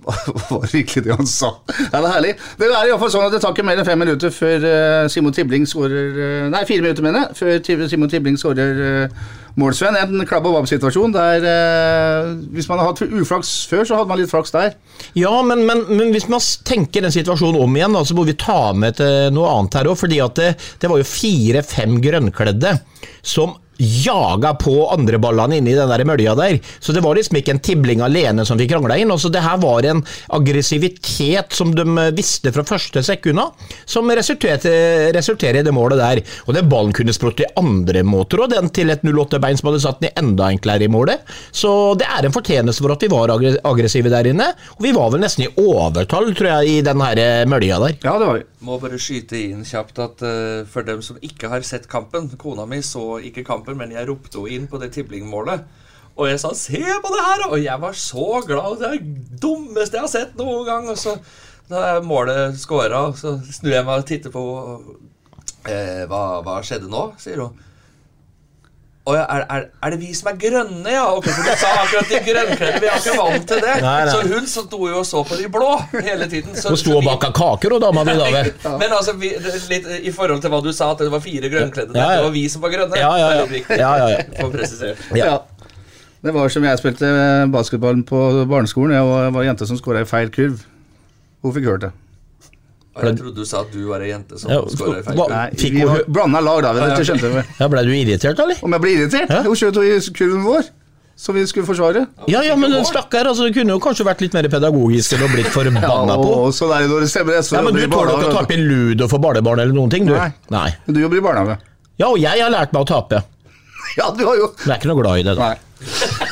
hva var virkelig det han sa. Ja, det er herlig. Det er i hvert fall sånn at det tar ikke mer enn fem minutter før eh, Simon Tibling skårer eh, Nei, fire minutter, mener jeg. Før Simon Tibling skårer uh, mål, Sven. En klabb og vabb-situasjon der eh, Hvis man har hatt uflaks før, så hadde man litt flaks der. Ja, men, men, men hvis man tenker den situasjonen om igjen, da, så må vi ta med til noe annet her òg. at det, det var jo fire-fem grønnkledde som jaga på andre ballene inne i den der mølja der. Så det var liksom ikke en tibling alene som fikk krangla inn. Altså, det her var en aggressivitet som de visste fra første sekunda, som resulterer i det målet der. Og den ballen kunne sprått i andre måter, og den til et 08-bein som hadde satt den i enda enklere i målet. Så det er en fortjeneste for at vi var aggressive der inne. Og vi var vel nesten i overtall, tror jeg, i den her eh, mølja der. Ja, det var vi. Må bare skyte inn kjapt at uh, for dem som ikke har sett kampen Kona mi så ikke kampen, men jeg ropte henne inn på det Tibling-målet. Og jeg sa 'se på det her', og jeg var så glad. Det er det dummeste jeg har sett noen gang. Og så da målet scora, så snur jeg meg og titter på eh, hva, 'Hva skjedde nå?' sier hun. Å ja, er, er, er det vi som er grønne, ja? Ok, for du sa akkurat de grønnkledde. Vi er ikke vant til det. Nei, nei. Så hun sto jo og så på de blå hele tiden. Så, Hun sto og baka kaker, og dama mi, da vel. men altså, vi, litt i forhold til hva du sa, at det var fire grønnkledde Ja, ja. Det var vi som var grønne. Ja, ja, ja. Viktig. Ja. Ja. Ja. Det var som jeg spilte basketball på barneskolen. Jeg var, var jente som skåra i feil kurv. Hun fikk hørt det. Og jeg trodde du sa at du var ei jente som Ja, skåra i feil kurv. Nei, vi blanda lag, da. vet du, Det skjønte. Ja, Ble du irritert, eller? Om jeg ble irritert? Ja. Hun skjøt jo i kurven vår. som vi skulle forsvare. Ja, ja, men stakkar, altså, det kunne jo kanskje vært litt mer pedagogisk enn å blitt forbanna på. og så der, det når det stemmer SV Ja, men Du tåler ikke å tape i ludo for barnebarn eller noen ting, du? Nei. Nei. Men Du jobber i barnehage. Ja, og jeg har lært meg å tape. Ja, du har jo Du er ikke noe glad i det. da. Nei.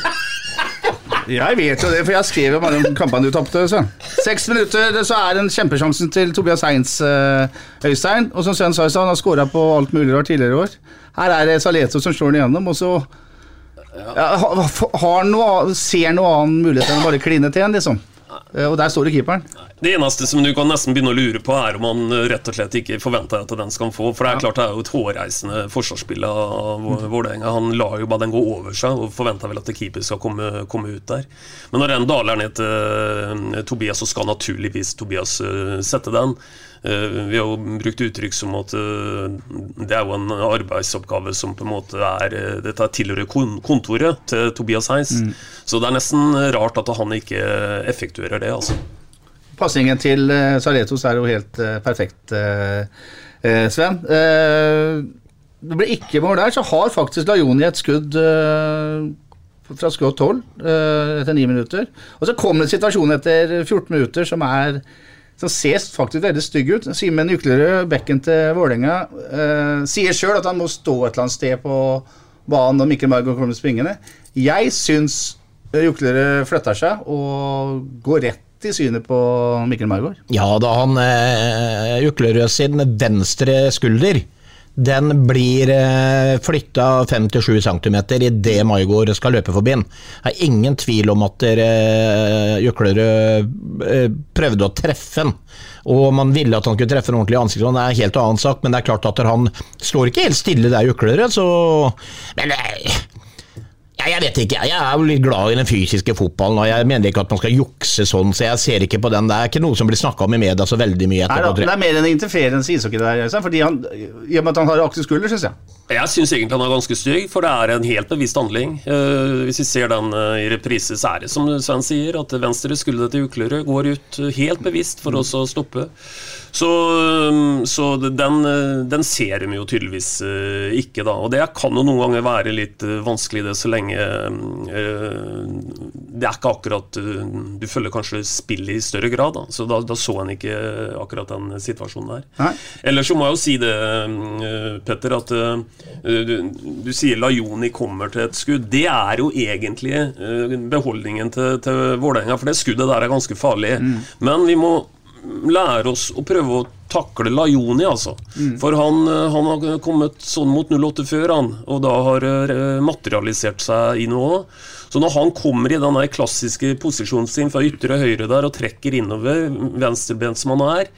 Jeg vet jo det, for jeg skrev jo bare om kampene du tapte. Seks minutter, så er den kjempesjansen til Tobias Heins, eh, Øystein. Og som Sven sa i han har skåra på alt mulig rart tidligere i år. Her er det Saleto som slår den igjennom, og så ja, ha- ha- har noe, ser noe annen mulighet enn å bare kline til en, liksom. Eh, Og der står det keeperen. Det eneste som du kan nesten begynne å lure på, er om han eh, rett og slett ikke forventer at den skal få. For det er klart det er jo et hårreisende forsvarsspill av Vålerenga. Han lar jo bare den gå over seg og forventer vel at keeper skal komme, komme ut der. Men når den daler ned til eh, Tobias, så skal naturligvis Tobias sette den. Eh, Vi har jo brukt uttrykk som at eh, det er jo en arbeidsoppgave som på en måte er eh, Dette tilhører kontoret til Tobias Heins. Så det er nesten rart at han ikke effektuerer det, altså. Passingen til Saletos er jo helt perfekt, Sven. Det ble ikke mål der, så har faktisk Lajoni et skudd fra skudd 12 eh, etter 9 minutter. Og så kommer det en situasjon etter 14 minutter som er som ser faktisk veldig stygg ut. Simen Juklerød, bekken til Vålerenga, eh, sier sjøl at han må stå et eller annet sted på banen når Mikkel Margot kommer springende. Jeg syns Juklerød flytter seg og går rett i synet på Mikkel Margot. Ja, da han eh, Juklerød sin venstre skulder den blir flytta 5-7 cm idet Maigård skal løpe forbi den. Det er ingen tvil om at eh, Juklerød eh, prøvde å treffe den. Og man ville at han skulle treffe den ordentlig i ansiktet, det er en helt annen sak, men det er klart at han står ikke helt stille der, Juklerød, så Men eh, ja, jeg vet ikke, jeg er jo litt glad i den fysiske fotballen, og jeg mener ikke at man skal jukse sånn, så jeg ser ikke på den. Det er ikke noe som blir snakka om i media så veldig mye Nei, da, det er mer en interferens i ishockey der, fordi han, i og med at han har aktiv skulder, syns jeg. Jeg syns egentlig han er ganske stygg, for det er en helt bevisst handling. Uh, hvis vi ser den uh, i reprise, så er det som Sven sier, at venstre skulder til Uklerød går ut eh, helt bevisst for oss å stoppe. Så, mm, så den, eh, den ser de jo tydeligvis eh, ikke, da. Og det kan jo noen ganger være litt eh, vanskelig, det, så lenge Det er ikke akkurat Du følger kanskje spillet i større grad, da. Så da, da så en ikke akkurat den situasjonen der. Nei. Ellers så må jeg jo si det, Petter, at du, du sier Lajoni kommer til et skudd. Det er jo egentlig eh, beholdningen til, til Vålerenga, for det skuddet der er ganske farlig. Men vi må lære oss å prøve å takle Lajoni, altså. For han, eh, han har kommet sånn mot 08 før, han, og da har eh, materialisert seg inn òg. Så når han kommer i den klassiske posisjonen sin fra ytre høyre der og trekker innover, venstrebent som han er,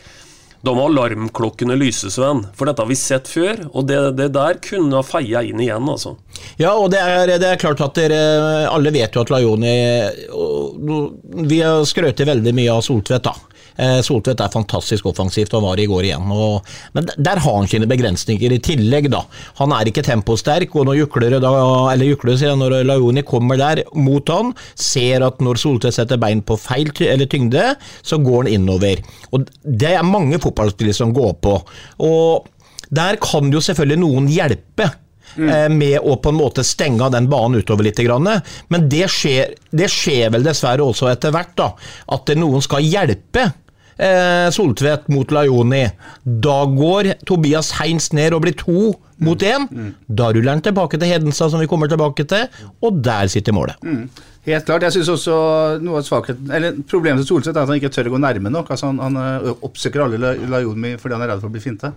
da må alarmklokkene lyse, Sven. For dette har vi sett før, og det, det der kunne ha feia inn igjen, altså. Ja, og det er, det er klart at dere alle vet jo at Lajoni Vi har skrøt veldig mye av Soltvedt, da. Eh, Soltvedt er fantastisk offensivt, og var i går igjen. Og, men der har han sine begrensninger i tillegg, da. Han er ikke temposterk, og når Juklere, da, eller Juklere sier når Laioni kommer der mot han, ser at når Soltvedt setter bein på feil eller tyngde, så går han innover. Og det er mange fotballspillere som går på. Og der kan jo selvfølgelig noen hjelpe. Mm. Med å på en måte stenge av den banen utover litt. Men det skjer, det skjer vel dessverre også etter hvert, da. At noen skal hjelpe eh, Soltvedt mot Lajoni. Da går Tobias Heins ned og blir to mot én. Da ruller han tilbake til Hedenstad, som vi kommer tilbake til, og der sitter målet. Helt klart. Jeg synes også noe av svakheten Eller Problemet til Solseth er at han ikke tør å gå nærme nok. Altså Han, han oppsøker alle Laioni fordi han er redd for å bli finta.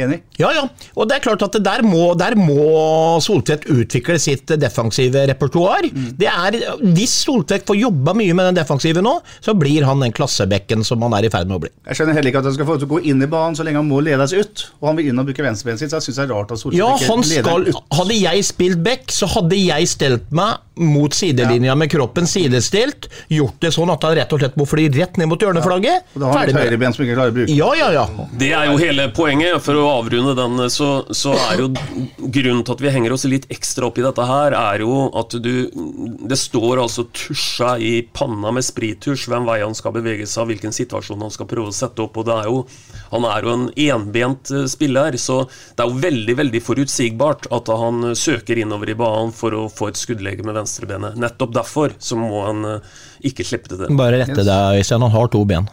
Enig? Ja, ja. Og det er klart at der må, der må Soltvedt utvikle sitt defensive repertoar. Det er, hvis Soltvedt får jobba mye med den defensive nå, så blir han den klassebekken som han er i ferd med å bli. Jeg skjønner heller ikke at han skal få til å gå inn i banen så lenge han må ledes ut. Og han vil inn og bruke venstrebenet sitt, så jeg syns det er rart at Soltvedt Ja, ikke leder skal, ut. Hadde jeg spilt back, så hadde jeg stelt meg mot sidelinja med kroppen sidestilt, gjort det sånn at han rett og slett må fly rett ned mot hjørneflagget. Og da har han et med høyreben som ikke klarer å bruke. Ja, ja, ja. Det er jo hele poenget. For å avrunde den, så, så er jo grunnen til at vi henger oss litt ekstra opp i dette her, er jo at du Det står altså tusja i panna med sprittusj hvem vei han skal bevege seg, hvilken situasjon han skal prøve å sette opp. og det er jo Han er jo en enbent eh, spiller, så det er jo veldig veldig forutsigbart at han søker innover i banen for å få et skuddlege med venstrebenet. Nettopp derfor så må han eh, ikke slippe det til. Bare rette deg, Øystein. Han har to ben.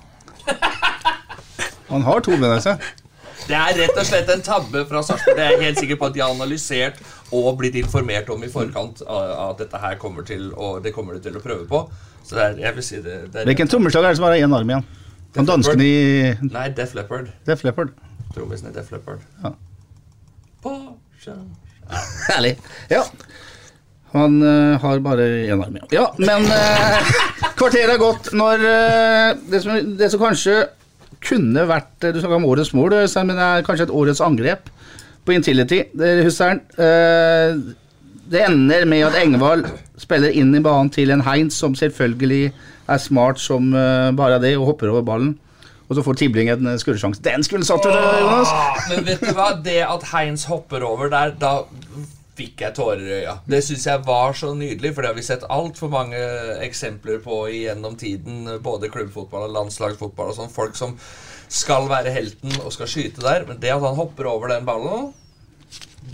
Han har to ben, altså. Det er rett og slett en tabbe fra Sarpsborg. Det er jeg helt sikker på at de har analysert og blitt informert om i forkant at dette her kommer til og det kommer de til å prøve på. Så det er, jeg vil si det, det er Hvilken trommeslag er det som har én arm igjen? Han dansken i Nei, Def Leppard. Def Leppard. Trommisen i Def Leppard. Ja. På. Herlig. Ja. Han uh, har bare én arm igjen. Ja, men uh, kvarteret er gått når uh, det, som, det som kanskje kunne vært eh, Du snakka om årets mål, men det er kanskje et årets angrep på Intility. Hussein, eh, det ender med at Engvald spiller inn i banen til en Heinz som selvfølgelig er smart som eh, bare det, og hopper over ballen. Og så får Tibling en skuddsjanse. Den skulle satt, Jonas! Men vet du hva? Det at Heinz hopper over der, da fikk jeg tårer i øya. Det syns jeg var så nydelig, for det har vi sett altfor mange eksempler på gjennom tiden. Både klubbfotball og landslagsfotball og sånn. Folk som skal være helten og skal skyte der. Men det at han hopper over den ballen,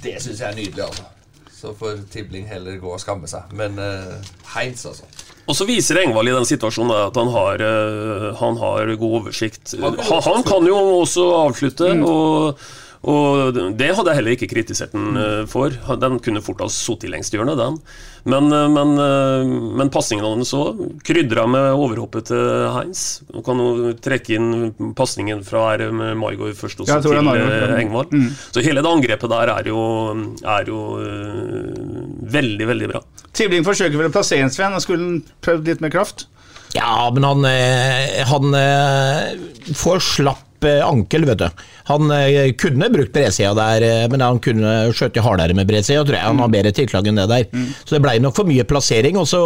det syns jeg er nydelig, altså. Så får Tibling heller gå og skamme seg. Men uh, Heinz, altså. Og så viser Engvald i den situasjonen at han har, eh, han har god oversikt. Han, han kan jo også avslutte. og og det hadde jeg heller ikke kritisert den eh, for. Den kunne fort ha sittet i lengstehjørnet, den. Men, eh, men, eh, men pasningen hans så krydra med overhoppet til Heinz. Du kan jo trekke inn pasningen fra her med Maigård først også til Maigård. Engvald. Mm. Så hele det angrepet der er jo, er jo veldig, veldig bra. Tibling forsøker vel å plassere en Sven, og skulle han prøvd litt med kraft? Ja, men han, han får slapp ankel, vet du. Han eh, kunne brukt bredsida der, eh, men han kunne skjøtt hardere med bredsida, tror jeg. Han har bedre tilslag enn det der. Mm. Så det blei nok for mye plassering. og så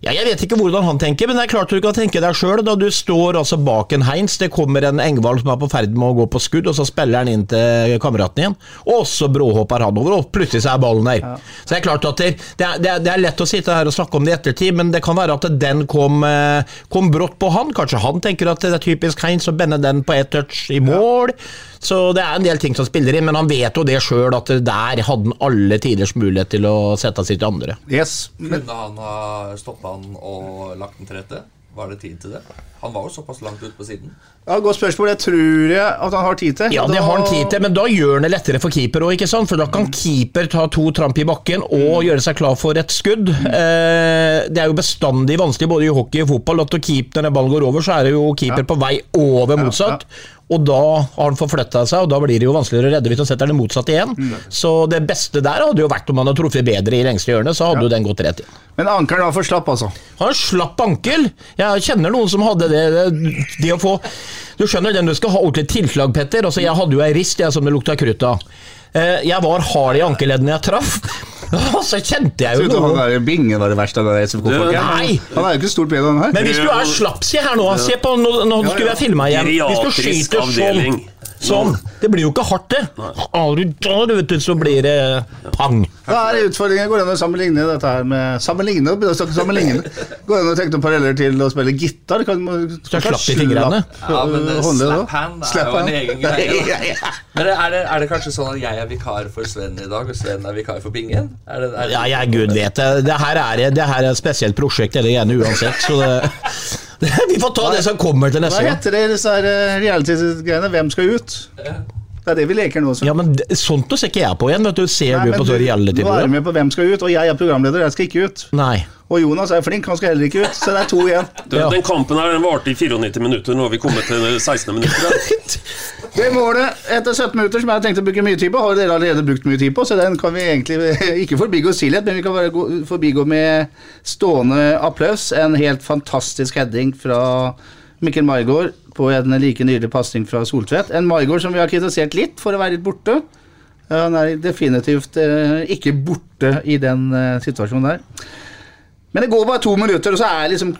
ja, jeg vet ikke hvordan han tenker, men det er klart du kan tenke deg sjøl. Du står altså bak en Heinz, det kommer en Engvald som er på ferd med å gå på skudd, og så spiller han inn til kameraten igjen, og så bråhopper han over, og plutselig så er ballen der. Ja. Så det er klart at det, det, er, det, er, lett å sitte her og snakke om det i ettertid, men det kan være at den kom, eh, kom brått på han. Kanskje han tenker at det er typisk Heinz å bende den på ett touch i mål. Ja. Så det er en del ting som spiller inn, men han vet jo det sjøl, at der hadde han alle tiders mulighet til å sette sitt andre. Yes. Kunne han ha stoppa han og lagt den til rette? Var det tid til det? Han var jo såpass langt ute på siden. Ja, Godt spørsmål. Det tror jeg at han har tid til. Ja, det da... har han tid til, men da gjør han det lettere for keeper òg? For da kan keeper ta to tramp i bakken og mm. gjøre seg klar for et skudd. Eh, det er jo bestandig vanskelig både i hockey og fotball at keeper, når ballen går over, så er det jo keeper ja. på vei over motsatt. Ja, ja. Og da har han forflytta seg, og da blir det jo vanskeligere å redde hvis han setter den motsatt igjen. Mm. Så det beste der hadde jo vært om han hadde truffet bedre i lengste hjørne, så hadde jo den gått rett inn. Men ankelen var for slapp, altså? Han slapp ankel. Jeg kjenner noen som hadde det. Det å få Du skjønner den du skal ha ordentlig tilslag, Petter. Altså, jeg hadde jo ei rist jeg som det lukta krutt av. Eh, jeg var hard i ankeleddene jeg traff. Og så kjente jeg jo noe. Han der Bingen var det verste av det SFK-folket. Han er jo ikke stor bedre enn han her. Men hvis du er slapsig her nå, se på Nå, nå skulle jeg filma igjen. Hvis du skyter sånn Sånn. Det blir jo ikke hardt, det. Har du der, vet du, så blir det pang. Da er utfordringen. Går det an å sammenligne dette her med Sammenligne? sammenligne. Går det an å tenke noen paralleller til å spille gitar? Kan, så slapp i fingrene. Ja, men slap hand er jo en egen greie. Men er det, er det, kanskje sånn at jeg er vikar for Sven i dag, og Sven er vikar for Bingen? Er det, er det... Ja, jeg gud vet det. Det her er, det her er et spesielt prosjekt, eller gjerne uansett. Så det Vi får ta det som kommer til neste gang. Hva heter det disse eh, reality-greiene? Hvem skal ut? Det er det vi leker nå. Så. Ja, men Sånt ser ikke jeg på igjen. vet du Ser Nei, du på så reality Nå er du med på Hvem skal ut, og jeg er programleder, jeg skal ikke ut. Nei Og Jonas er flink, han skal heller ikke ut. Så det er to igjen. Den, den kampen her den varte i 94 minutter, nå har vi kommet til 16 minutter. Det målet etter 17 minutter, som jeg har tenkt å bruke mye tid på, har dere allerede brukt mye tid på, så den kan vi egentlig ikke forbigå stillhet, men vi kan bare forbigå med stående applaus. En helt fantastisk heading fra Mikkel Maigård på en like nydelig pasning fra Soltvedt. En Maigård som vi har kritisert litt for å være litt borte. Han er definitivt eh, ikke borte i den eh, situasjonen der. Men det går bare to minutter, og så liksom,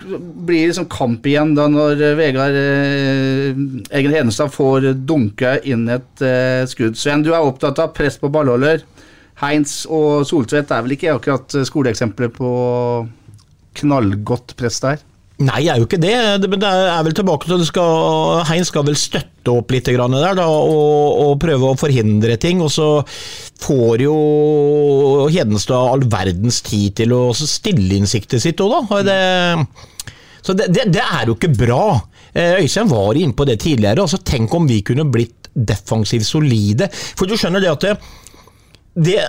blir det liksom kamp igjen da når eh, Vegard eh, Egen Hedenstad får dunka inn et eh, skudd. Sven, du er opptatt av press på ballholder. Heins og Soltvedt er vel ikke akkurat skoleeksempler på knallgodt press der? Nei, jeg er jo ikke det. Men det er vel tilbake til skal, Hein skal vel støtte opp litt der da, og, og, prøve å forhindre ting. Og så får jo Hedenstad all verdens tid til å stille innsiktet sitt òg, da. Det, så det, det, det, er jo ikke bra. Eh, Øystein var inne på det tidligere. altså Tenk om vi kunne blitt defensivt solide. For du skjønner det at det, det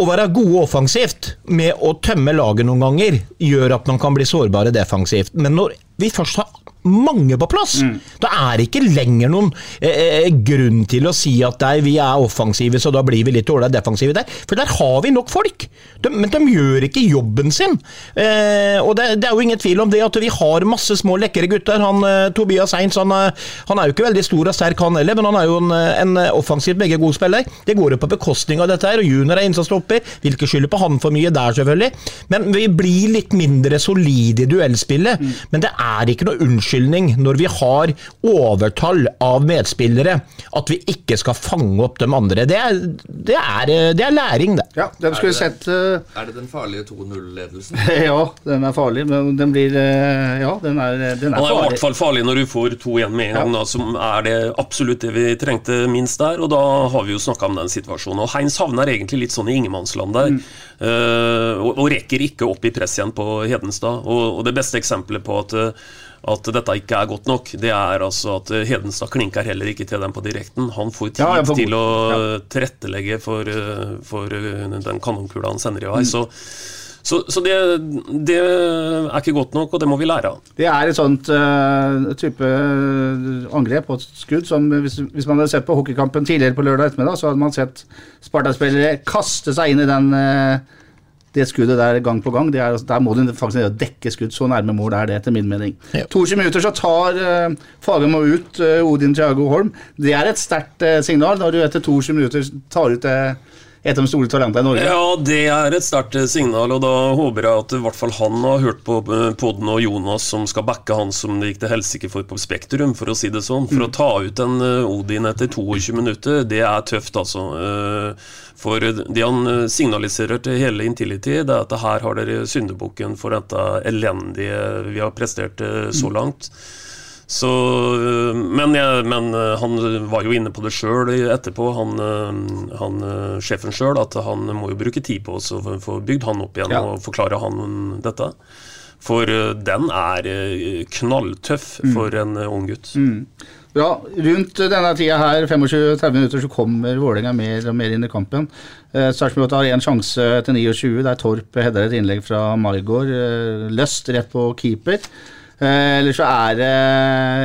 å være gode offensivt med å tømme laget noen ganger, gjør at man kan bli sårbare defensivt. Men når vi først har mange på plass. Mm. Da er det ikke lenger noen eh, eh, grunn til å si at nei, vi er offensive, så da blir vi litt dårlig defensive der. For der har vi nok folk. De, men de gjør ikke jobben sin. Eh, og det, det, er jo ingen tvil om det at vi har masse små lekre gutter. Han, eh, Tobias Heinz han, eh, han, er jo ikke veldig stor og sterk, han heller, men han er jo en, en offensivt begge god spiller. Det går jo på bekostning av dette her, og junior er innsatsstopper. Vil ikke skylde på han for mye der, selvfølgelig. Men vi blir litt mindre solide i duellspillet. Mm. Men det er ikke noe unnskyldning unnskyldning når vi har overtall av medspillere, at vi ikke skal fange opp de andre. Det er, det er, det er læring, det. Ja, den skulle er, det, sett, uh, er det den farlige 2-0-ledelsen? ja, den er farlig, men den blir uh, Ja, den er, den er farlig. Den er i hvert fall farlig når du får 2-1 med en gang, ja. da, som er det absolutt det vi trengte minst der. Og da har vi jo snakka om den situasjonen. Og Heinz havner egentlig litt sånn i ingenmannsland der. Mm. Uh, og, og, rekker ikke opp i press igjen på Hedenstad. Og, og det beste eksempelet på at at dette ikke er godt nok, det er altså at Hedenstad klinker heller ikke til dem på direkten. Han får tid ja, får, til å ja. tilrettelegge for, for, den kanonkula han sender i vei. Mm. Så, så, så det, det, er ikke godt nok, og det må vi lære av. Det er et sånt uh, type angrep på skudd som hvis, hvis, man hadde sett på hockeykampen tidligere på lørdag ettermiddag, så hadde man sett Sparta-spillere kaste seg inn i den uh, det skuddet der gang på gang, er, der må du faktisk dekke skudd. Så nærme mål er det, etter min mening. Ja. 22 minutter så tar uh, Fagermo ut uh, Odin Thiago Holm. Det er et sterkt uh, signal når du etter 22 minutter tar ut uh, et av de store talentene i Norge. Ja, det er et sterkt signal, og da håper jeg at i hvert fall han har hørt på podden og Jonas som skal backe han som det gikk til helsike for på Spektrum, for å si det sånn. For mm. å ta ut en Odin etter 22 minutter, det er tøft, altså. For det han eh, signaliserer til hele Intility, det er at her har dere syndebukken for dette elendige vi har prestert så så mm. Så, eh, men, jeg, men, han var jo inne på det sjøl etterpå, han, han sjefen sjøl, at han må jo bruke tid på å få bygd han opp igjen ja. og forklare han dette. For den er knalltøff mm. for en ung gutt. Mm. Ja, rundt denne tida her, 25-30 minutter, så kommer Vålerenga mer og mer inn i kampen. Eh, Sarpsborg har én sjanse til 29, der Torp header et innlegg fra Margaard. Eh, løst rett på keeper. Eh, eller så er det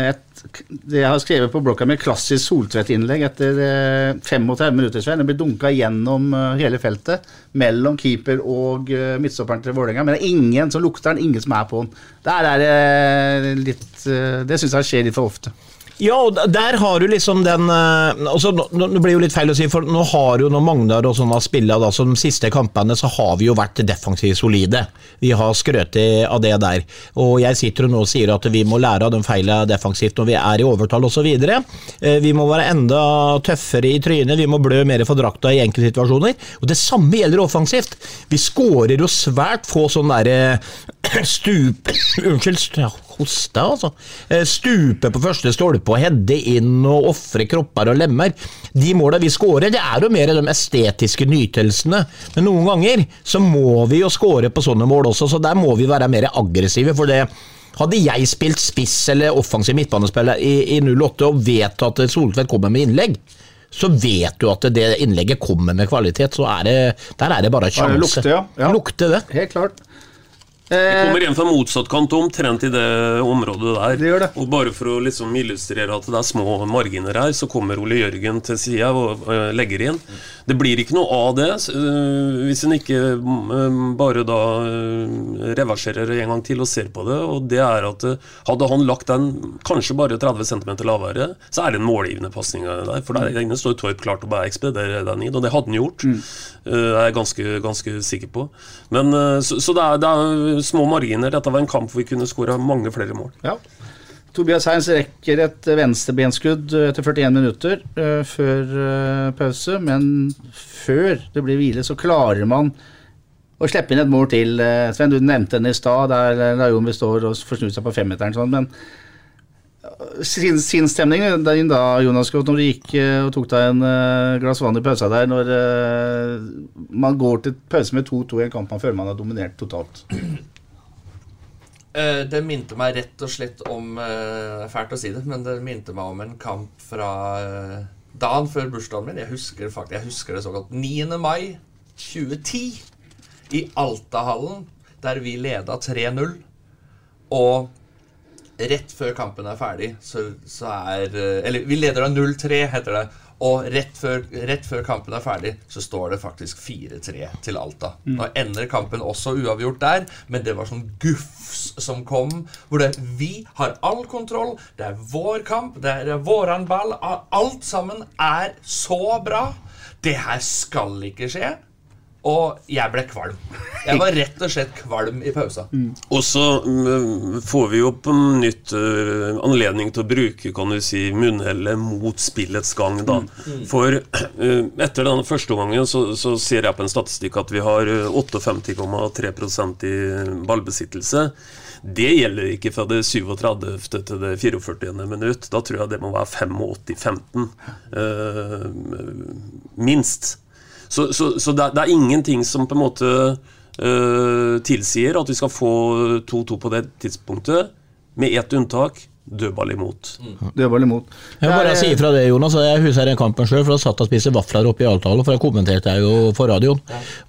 et det jeg har skrevet på blokka med klassisk Soltvedt-innlegg etter eh, 35 minutter. Sven. Det blir dunka gjennom uh, hele feltet mellom keeper og midtstopperen til Vålerenga. Men det er ingen som lukter den, ingen som er på den. Der er det litt Det syns jeg skjer litt for ofte. Ja, og der har du liksom den eh, altså, Det blir jo litt feil å si, for nå har jo når Magnar og sånn har spilt da, så de siste kampene, så har vi jo vært defensivt solide. Vi har skrøt av det der. Og jeg sitter og nå sier at vi må lære av de feilene defensivt når vi er i overtall osv. Eh, vi må være enda tøffere i trynet, vi må blø mer for drakta i enkeltsituasjoner. Og det samme gjelder offensivt. Vi skårer jo svært få sånne derre stup... Unnskyld. Ja hoste, altså. Eh, stupe på første stolpe og hedde inn og ofre kropper og lemmer. De måla vi skårer, det er jo mer de estetiske nytelsene. Men noen ganger så må vi jo skåre på sånne mål også, så der må vi være mer aggressive. for det hadde jeg spilt spiss eller offensiv midtbanespiller i, i 08 og vet at Soltvedt kommer med innlegg, så vet du at det innlegget kommer med kvalitet. Så er det, der er det bare sjanse. Lukte, ja. ja. Lukte det. Helt klart. Det kommer igjen fra motsatt kant omtrent i det området der. Det gjør det. Og Bare for å liksom illustrere at det er små marginer her, så kommer Ole Jørgen til sida og legger inn. Det blir ikke noe av det øh, hvis en ikke bare da reverserer en gang til og ser på det. Og det er at Hadde han lagt den kanskje bare 30 cm lavere, så er det en målgivende pasning der. For der inne står Torp klart å bare ekspedere den inn, og det hadde han gjort. Mm. Jeg er ganske, ganske sikker på. Men, så, så det, er, det, er, små marginer. Dette var en kamp hvor vi kunne skåra mange flere mål. Ja. Tobias Heins rekker et venstrebenskudd etter 41 minutter uh, før uh, pause, men før det blir hvile, så klarer man å slippe inn et mål til. Uh, Sven, du nevnte den i stad, der eh, står og får seg på femmeteren. Sånn, men eh, sin, der din da, Jonas når du gikk eh, og tok deg en eh, glass vann i pausa der, når eh, man går til pause med 2-2 i en kamp man føler man har dominert totalt. Eh, det minte meg rett og slett om eh, fælt å si det, men det minte meg om en kamp fra eh, dagen før bursdagen min. Jeg husker, faktisk, jeg husker det såkalt 9. mai 2010 i Altahallen, der vi leda 3-0. Og rett før kampen er ferdig, så, så er eh, Eller vi leder av 0-3, heter det. Og rett før, rett før kampen er ferdig, så står det faktisk 4-3 til Alta. Nå ender kampen også uavgjort der, men det var sånn gufs som kom. Hvor det Vi har all kontroll, det er vår kamp, det er våran ball. Alt sammen er så bra. Det her skal ikke skje. Og jeg ble kvalm. Jeg var rett og slett kvalm i pausa. Og så mm, får vi jo på nytt eh, anledning til å bruke kan du si, munnhellet mot spillets gang. da. For eh, etter den første gangen så, så ser jeg på en statistikk at vi har eh, 58,3 i ballbesittelse. Det gjelder ikke fra det 37. til det 44. minutt. Da tror jeg det må være 85-15. Uh, minst. Så, så, så det, er- det er ingenting som på en måte eh, tilsier at vi skal få 2-2 på det tidspunktet, med ett unntak dødball imot. Dødball imot. Jeg må bare si ifra det, Jonas. Jeg husker den kampen sjøl, for da satt jeg og spiste vafler oppe i altalen for jeg kommenterte jeg jo for radioen.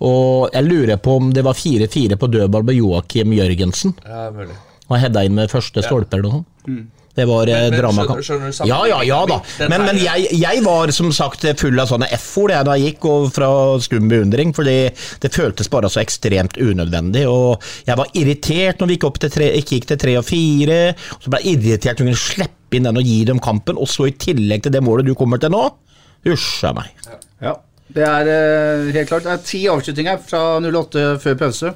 Og jeg lurer på om det var 4-4 på dødball med Joakim Jørgensen. Ja, mulig. Og hedda inn med første stolper eller noe sånt. Det var eh, Men- men dramakamp. skjønner- skjønner du Ja, ja, ja da. Men, men jeg, jeg var som sagt full av sånne F-ord jeg da jeg gikk, og fra skum beundring, fordi det føltes bare så ekstremt unødvendig. Og jeg var irritert når vi gikk, opp til tre, ikke gikk til tre og fire. Og så ble jeg irritert når vi kunne slippe inn den og gi dem kampen, og så i tillegg til det målet du kommer til nå. Hysja meg. Ja, det er eh, helt klart. Det er ti avslutninger fra 08 før pause.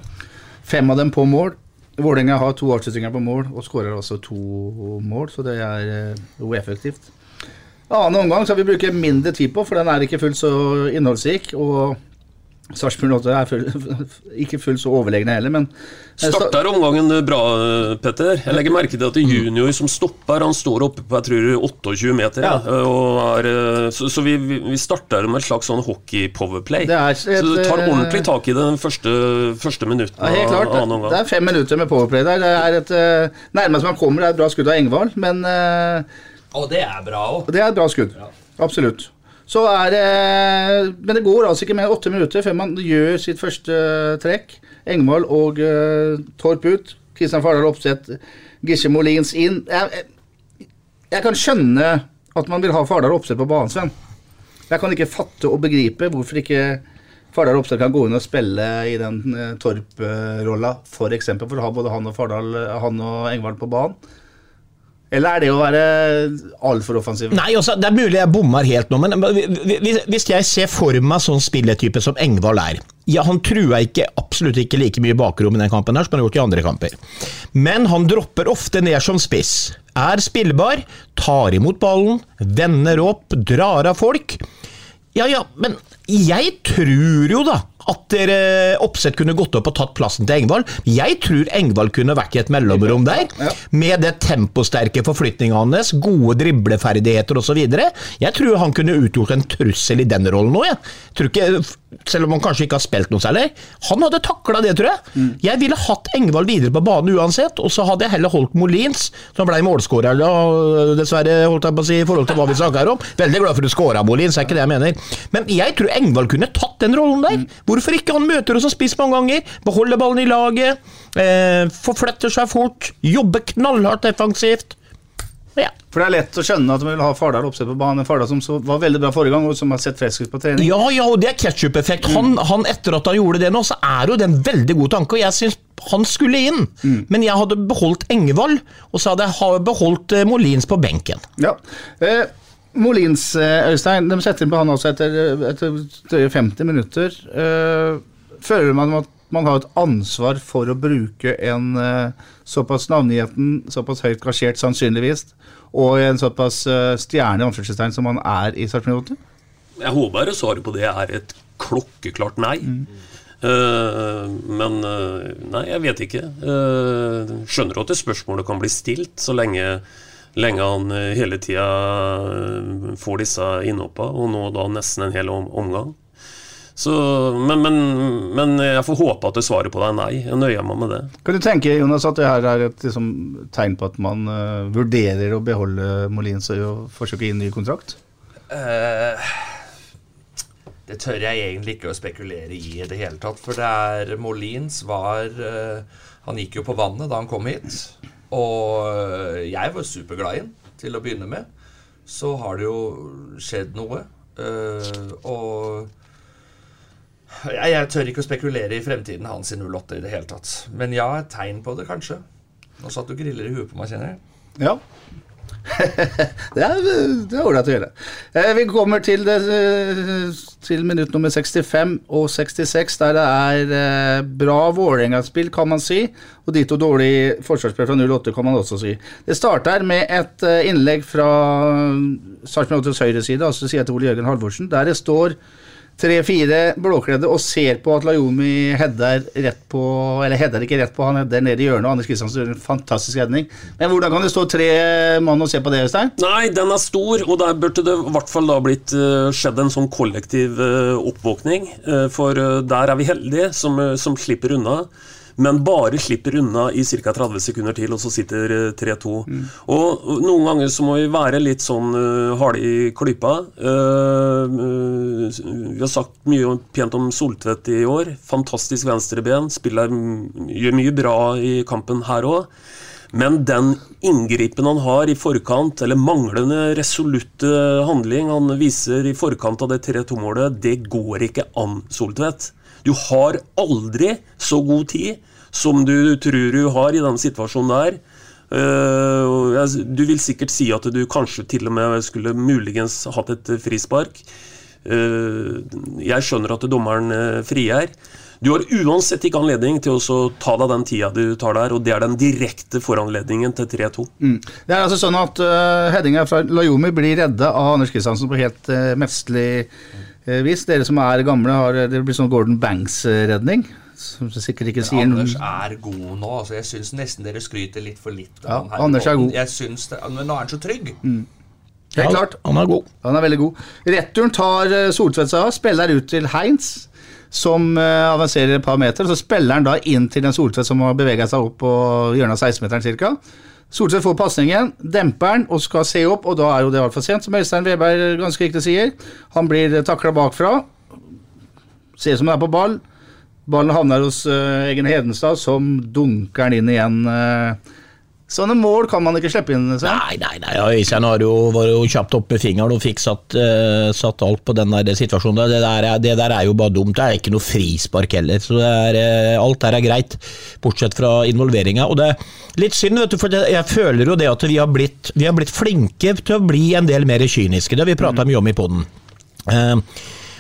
Fem av dem på mål. Vålerenga har to avslutninger på mål og skårer også to mål, så det er eh, jo effektivt. Annen omgang skal vi bruke mindre tid på, for den er ikke fullt så innholdsrik. Og Sarpsborg 08 er full, ikke fullt så overlegne heller, men Starter omgangen bra, Petter. Jeg legger merke til at det er junior som stopper. Han står oppe på jeg tror 28 meter. Ja. ja, Og er, eh, så så vi, vi starter med et slags sånn hockey-powerplay. Det er Så du tar eh, ordentlig tak i den første, første minutten Ja, helt klart. av annen Det, omgang. det er fem minutter med powerplay der. Det er et Nærmest man kommer, det er et bra skudd av Engvald, men Å, Og det er bra òg. Det er et bra skudd. Absolutt. Så er det Men det går altså ikke mer åtte minutter før man gjør sitt første trekk. Engvold og uh, Torp ut. Kristian Fardal Opseth, Gisje Molins inn. Jeg, jeg, jeg kan skjønne at man vil ha Fardal Opseth på banen, Sven. Jeg kan ikke fatte og begripe hvorfor ikke Fardal Opseth kan gå inn og spille i den uh, Torp-rolla, f.eks. For, for å ha både han og, Fardal, han og Engvald på banen. Eller er det å være altfor offensiv? Nei, også, Det er mulig jeg bommer helt nå, men hvis jeg ser for meg sånn spilletype som Engvald er ja, Han trua ikke, absolutt ikke like mye bakrom i den kampen her som han har gjort i andre kamper. Men han dropper ofte ned som spiss. Er spillbar, tar imot ballen, vender opp, drar av folk. Ja ja, men jeg tror jo da at dere Oppsett kunne gått opp og tatt plassen til Engvald. Jeg tror Engvald kunne vært i et mellomrom der, med det temposterke forflytninga hans, gode dribleferdigheter osv. Jeg tror han kunne utgjort en trussel i den rollen òg, jeg. Tror ikke, selv om han kanskje ikke har spilt noe særlig. Han hadde takla det, tror jeg. Jeg ville hatt Engvald videre på banen uansett, og så hadde jeg heller holdt Molins, som ble målskårer dessverre, holdt jeg på å si, i forhold til hva vi snakker om. Veldig glad for du skåra, Molins, er ikke det jeg mener. Men jeg tror Engvald kunne tatt den rollen der. Hvorfor ikke? Han møter oss som spiss mange ganger, beholder ballen i laget, eh, forfletter seg fort, jobber knallhardt defensivt. Ja. For det er lett å skjønne at man vil ha Fardal oppsett på banen. Fardal som var veldig bra forrige gang, og som har sett frisk ut på trening. Ja, ja, og det er ketsjup-effekt. Han, han, etter at han gjorde det nå, så er jo det en veldig god tanke, og jeg syns han skulle inn. Men jeg hadde beholdt Engevald, og så hadde jeg beholdt eh, Molins på benken. Ja. Eh, Molins, eh, Øystein, de setter inn på han også etter, etter drøye 50 minutter. Eh, føler man at man har et ansvar for å bruke en eh, såpass navngieten, såpass høyt gasjert sannsynligvis, og en såpass stjerne anførselstegn som man er i 8? Jeg håper svaret på det er et klokkeklart nei. Eh, men uh, nei, jeg vet ikke. Uh, skjønner at det spørsmålet kan bli stilt, så lenge, lenge han eh, hele tida eh, får disse innhoppa, og nå da nesten en hel omgang. Så, men, men, men jeg får håpe at det svaret på det er nei. Jeg nøyer meg med det. Kan du tenke Jonas, at det her er et liksom, tegn på at man uh, vurderer å beholde Molins og forsøke å gi en ny kontrakt? Uh, det tør jeg egentlig ikke å spekulere i i det hele tatt. For det er Molins var uh, Han gikk jo på vannet da han kom hit. Og eh, jeg var superglad i den til å begynne med. Så har det jo skjedd noe. eh, og jeg, jeg tør ikke å spekulere i fremtiden hans i 08 i det hele tatt. Men ja, et tegn på det, kanskje. Nå satt du griller i huet på meg, kjenner jeg. Ja. det er ålreit å gjøre. Eh, vi kommer til, det, eh, til minutt nummer 65 og 66, der det er eh, bra Vålerenga-spill, kan man si. Og dito dårlig forsvarsspill fra 08, kan man også si. Det starter med et innlegg fra Sarpsborg 8s høyre side, altså sida til Ole Jørgen Halvorsen, der det står tre-fire blåkledde og ser på at Lajomi header rett på Eller header ikke rett på, han header nede i hjørnet, og Anders Kristiansen gjør en fantastisk redning. Men hvordan kan det stå tre mann og se på det, Øystein? Nei, den er stor, og der burde det i hvert fall da blitt eh, skjedd en sånn kollektiv eh, oppvåkning. eh, for der er vi heldige som, som slipper unna. Men bare slipper unna i ca. 30 sekunder til, og så sitter eh, 3-2. Og noen ganger så må vi være litt sånn uh, harde i klypa. Uh, uh, vi har sagt mye pent om Soltvedt i år. Fantastisk venstreben. Spiller, mm, gjør mye bra i kampen her òg. Men den inngripen han har i forkant, eller manglende resolutte handling han viser i forkant av det 3-2-målet, det går ikke an, Soltvedt. Du har aldri så god tid som du tror du har i den situasjonen der. Eh, du vil sikkert si at du kanskje til og med skulle muligens hatt et frispark. Eh, jeg skjønner at dommeren uh, frier. Du har uansett ikke anledning til å ta deg den tida du tar der, og det er den direkte foranledningen til 3-2. Mm. Det er altså sånn at uh, headinga fra Lajomi blir redda av Anders Kristiansen på helt uh, mesterlig uh, vis. Dere som er gamle, har det blir sånn Gordon Banks-redning. Som sikkert ikke sier noe Anders er god nå. Altså, jeg syns nesten dere skryter litt for litt. av Ja, Anders er god. Jeg synes det, Men nå er han så trygg. Helt klart. Han er god. Han er veldig god. Returen tar uh, Soltvedt seg av, spiller ut til Heinz, som avanserer et par meter. Så spiller han da inn til en Soltvedt som har bevega seg opp på hjørnet av 16-meteren ca. Soltvedt får pasningen, demper den og skal se opp, og da er jo det altfor sent, som Øystein Weberg ganske riktig sier. Han blir takla bakfra. Ser ut som han er på ball. Ballen havner hos uh, Egen Hedenstad, som dunker den inn igjen. Uh, sånne mål kan man ikke slippe inn. Så. Nei, nei, nei, Øystein har jo, var jo kjapt opp med fingeren og fikk satt, uh, satt alt på den der situasjonen. Det der, er, det der er jo bare dumt. Det er ikke noe frispark heller. Så det er, uh, alt der er greit, bortsett fra involveringa. Og det er litt synd, vet du, for jeg føler jo det at vi har, blitt, vi har blitt flinke til å bli en del mer kyniske. Det har vi prata mye om i poden.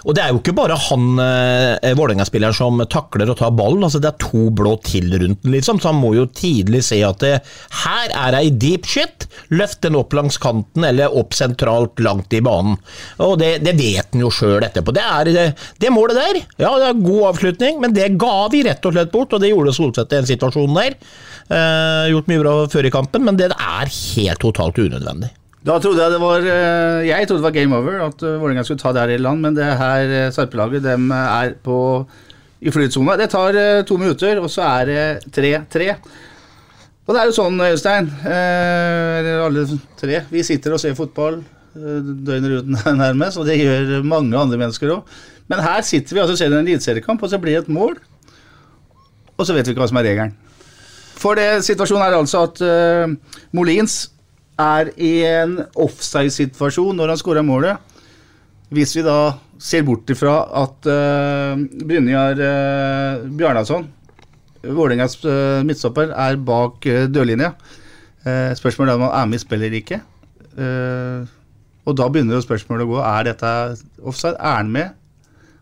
Og det er jo ikke bare han eh, Vålerenga-spilleren som takler å ta ballen, altså det er to blå til rundt den, liksom, så han må jo tidlig se at det, her er ei deep shit, løft den opp langs kanten eller opp sentralt langt i banen. Og det, det vet han jo sjøl etterpå. Det er det, det målet der, ja det er god avslutning, men det ga vi rett og slett bort, og det gjorde Solseth i en situasjon der. Eh, gjort mye bra før i kampen, men det er helt totalt unødvendig. Da trodde jeg det var eh, Jeg trodde det var game over, at uh, Vålerenga skulle ta det her i land, men det her uh, Sarpelaget dem eh, er på i flytsona. Det tar eh, to minutter, og så er det 3-3. Og det er jo sånn, Øystein, eh, alle tre, vi sitter og ser fotball eh, døgnet rundt nærmest, og det gjør mange andre mennesker òg. Men her sitter vi altså og ser en eliteseriekamp, og så blir det et mål, og så vet vi ikke hva som er regelen. For det, situasjonen er altså at uh, Molins er i en offside-situasjon når han skårer målet. Hvis vi da ser bort ifra at uh, Brynjar uh, Bjarnason, Vålerengas uh, midtstopper, er bak uh, dørlinja. Uh, spørsmålet er om han er med i spillet eller ikke. Og da begynner jo spørsmålet å gå er dette offside. Er han med?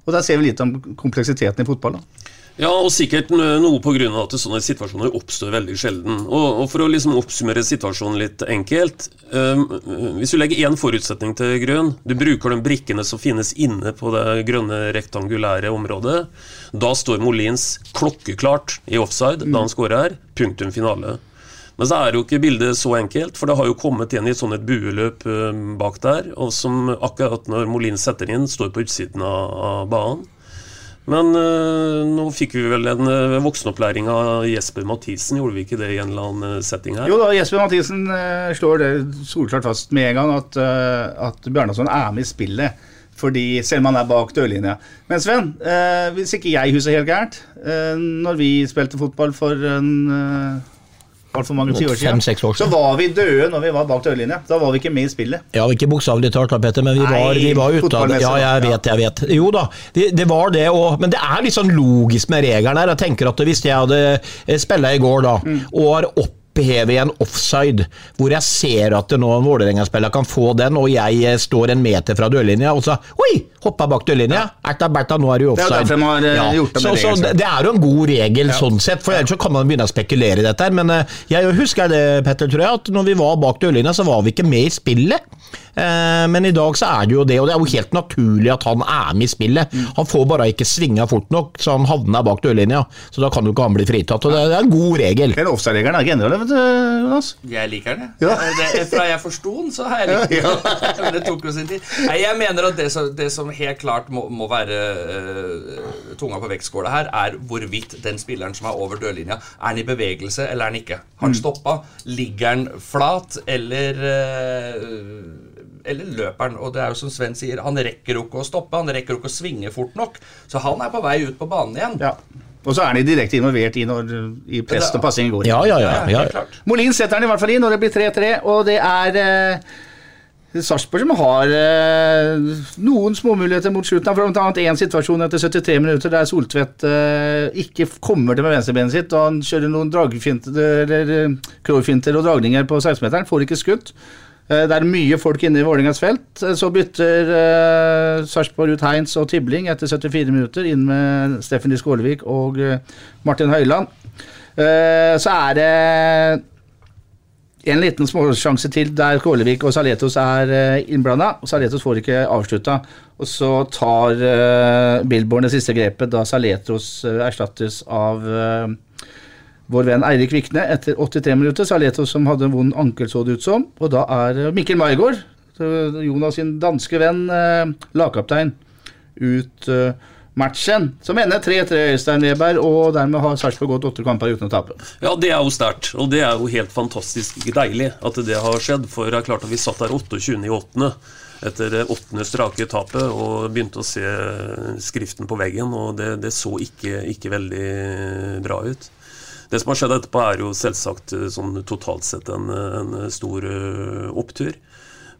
Og der ser vi litt om kompleksiteten i fotball. da. Ja, og sikkert noe av at sånne situasjoner oppstår veldig sjelden. Og, og for å liksom oppsummere situasjonen litt enkelt um, Hvis du legger én forutsetning til grunn, du bruker de brikkene som finnes inne på det grønne rektangulære området, da står Molins klokkeklart i offside da han skårer. Punktum finale. Men så er jo ikke bildet så enkelt, for det har jo kommet igjen i et sånn et bueløp eh, bak der, og som akkurat når Molin setter inn, står på utsiden av, av banen. Men eh, nå fikk vi vel en uh, voksenopplæring av Jesper Mathisen, gjorde vi ikke det i en eller annen eh, setting her? Jo da, Jesper Mathisen eh, slår det solklart fast med en gang at, at Bjarnason er med i spillet. Fordi selv om han er bak dørlinja. Men Sven, hvis ikke jeg husker helt gærent Når vi spilte fotball for en altfor mange tiår siden, år siden, så var vi døde når vi var bak dørlinja. Da var vi ikke med i spillet. Ja, ikke bokstavelig talt, Petter, men vi Nei, var, vi var ute av det. Ja, jeg vet, jeg vet. Jo da, det, det var det, og, men det er litt sånn logisk med regelen her. Jeg tenker at hvis jeg hadde spilla i går da, Mm. og har opphevet en offside, hvor jeg ser at det nå en Vålerenga-spiller kan få den, og jeg eh, står en meter fra dørlinja, og så Oi! Hoppa bak dørlinja! Erta berta, nå er du offside. Det er har, ja. gjort det så, så det, er jo en god regel sånn sett, for ellers så kan man begynne å spekulere i dette her. Men eh, jeg husker det, Petter, tror jeg, at når vi var bak dørlinja, så var vi ikke med i spillet. Eh, Men i dag så er det jo det, og det er jo helt naturlig at han er med i spillet. Han får bare ikke svinga fort nok, så han havner bak dørlinja. Så da kan jo ikke han bli fritatt. Og det er en god regel. Den offside-regelen er vet du, Jonas. Jeg liker den, Ja. jeg. Det, fra jeg forsto den, så har jeg likt den. Men det tok jo sin tid. Nei, jeg mener at det som, det som helt klart må, må være uh, tunga på vektskåla her, er hvorvidt den spilleren som er over dørlinja, er han i bevegelse eller er han ikke? Har han stoppa? Ligger han flat, eller uh, eller løper han? Og det er jo som Sven sier, han rekker jo ikke å stoppe, han rekker jo ikke å svinge fort nok. Så han er på vei ut på banen igjen. Ja. Og så er han direkte involvert i når i press og passing går. Ja, ja, ja. ja. helt. Molin setter den i hvert fall inn, og det blir 3-3. Og det er eh, Sarpsborg som har eh, noen småmuligheter mot slutten. Annet én situasjon etter 73 minutter der Soltvedt eh, ikke kommer til med venstrebenet sitt. Og han kjører noen dragfinter eller eh, og dragninger på 16-meteren. Får ikke skutt. Eh, det er mye folk inne i Vålerengas felt. Eh, Så bytter eh, Sarpsborg ut Heinz og Tibling etter 74 minutter, inn med Steffen Lie Skålevik og eh, Martin Høiland. Eh, så er det en liten småsjanse til der Kålevik og Saletos er uh, innblanda. Saletos får ikke avslutta. Og så tar uh, Billborn det siste grepet da Saletos eh, erstattes av eh, vår venn Eirik Vikne etter 83 minutter. Saleto som hadde en vond ankel, så det ut som. Og da er eh, Mikkel Maigård, Jonas sin danske venn, eh, lagkaptein, ut eh, matchen. Som ender 3-3 Øystein Weberg, og dermed har Sarpsborg gått åtte kamper uten å tape. Ja, det er jo sterkt, og det er jo helt fantastisk deilig at det har skjedd. For det er klart at vi satt der 28. i 8. etter åttende strake tapet og begynte å se skriften på veggen, og det, det så ikke, ikke veldig bra ut. Det som har skjedd etterpå, er jo selvsagt eh, sånn totalt sett en, en stor eh, opptur.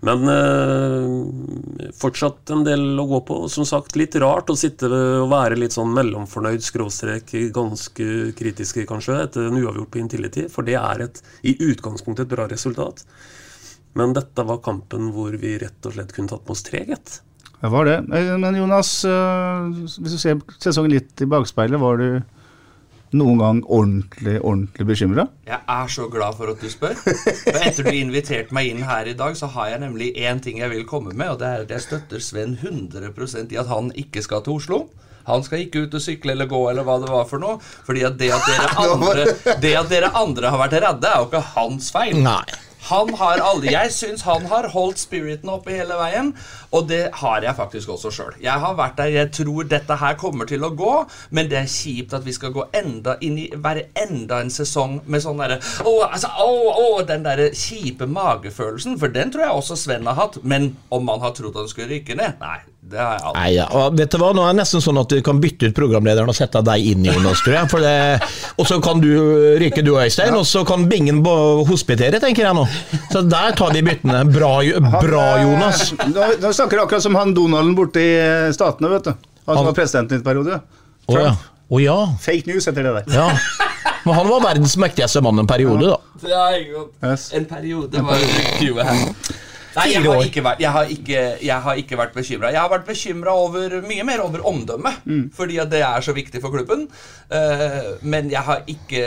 Men eh, fortsatt en del å gå på. Som sagt, litt rart å sitte og være litt sånn mellomfornøyd, skråstrek, ganske kritiske kanskje, etter en uavgjort på Intility. For det er et, i utgangspunktet et bra resultat. Men dette var kampen hvor vi rett og slett kunne tatt med oss tre. Det var det. Eh, Men Jonas, eh, hvis du ser sesongen litt i bakspeilet, var du noen gang ordentlig, ordentlig bekymra? Jeg er så glad for at du spør. For etter du inviterte meg inn her i dag, så har jeg nemlig én ting jeg vil komme med, og det er at jeg støtter Sven 100% i at han ikke skal til Oslo. Han skal ikke ut og sykle eller gå eller hva det var for noe. Fordi at det at dere andre, det at dere andre har vært redde, er jo ikke hans feil. Nei. Han har aldri, Jeg syns han har holdt spiriten oppe hele veien, og det har jeg faktisk også sjøl. Jeg har vært der, jeg tror dette her kommer til å gå, men det er kjipt at vi skal gå enda inn i være enda en sesong med sånn derre Å, altså, å, å, den derre kjipe magefølelsen, for den tror jeg også Sven har hatt. Men om man har trodd han skulle rykke ned? Nei, det har jeg aldri. Nei, ja. og vet du hva, Nå er det nesten sånn at du kan bytte ut programlederen og sette deg inn, Jonas. tror jeg. For det, og så kan du ryke, du Øystein, og så kan Bingen hospitere, tenker jeg nå. Så der tar vi byttene. Bra, bra Jonas. Han, eh, Nå, nå snakker du akkurat som han Donalden borte i eh, Statene, vet du. Han som var presidenten i en periode. Å ja. Å ja. Fake news heter det der. ja. Men han var verdens mektigste mann en periode, da. Ja. Yes. En periode var det. Nei, jeg har ikke vært, jeg har ikke, jeg har ikke vært bekymra. Jeg har vært bekymra mye mer over omdømmet, fordi at det er så viktig for klubben. Uh, men jeg har ikke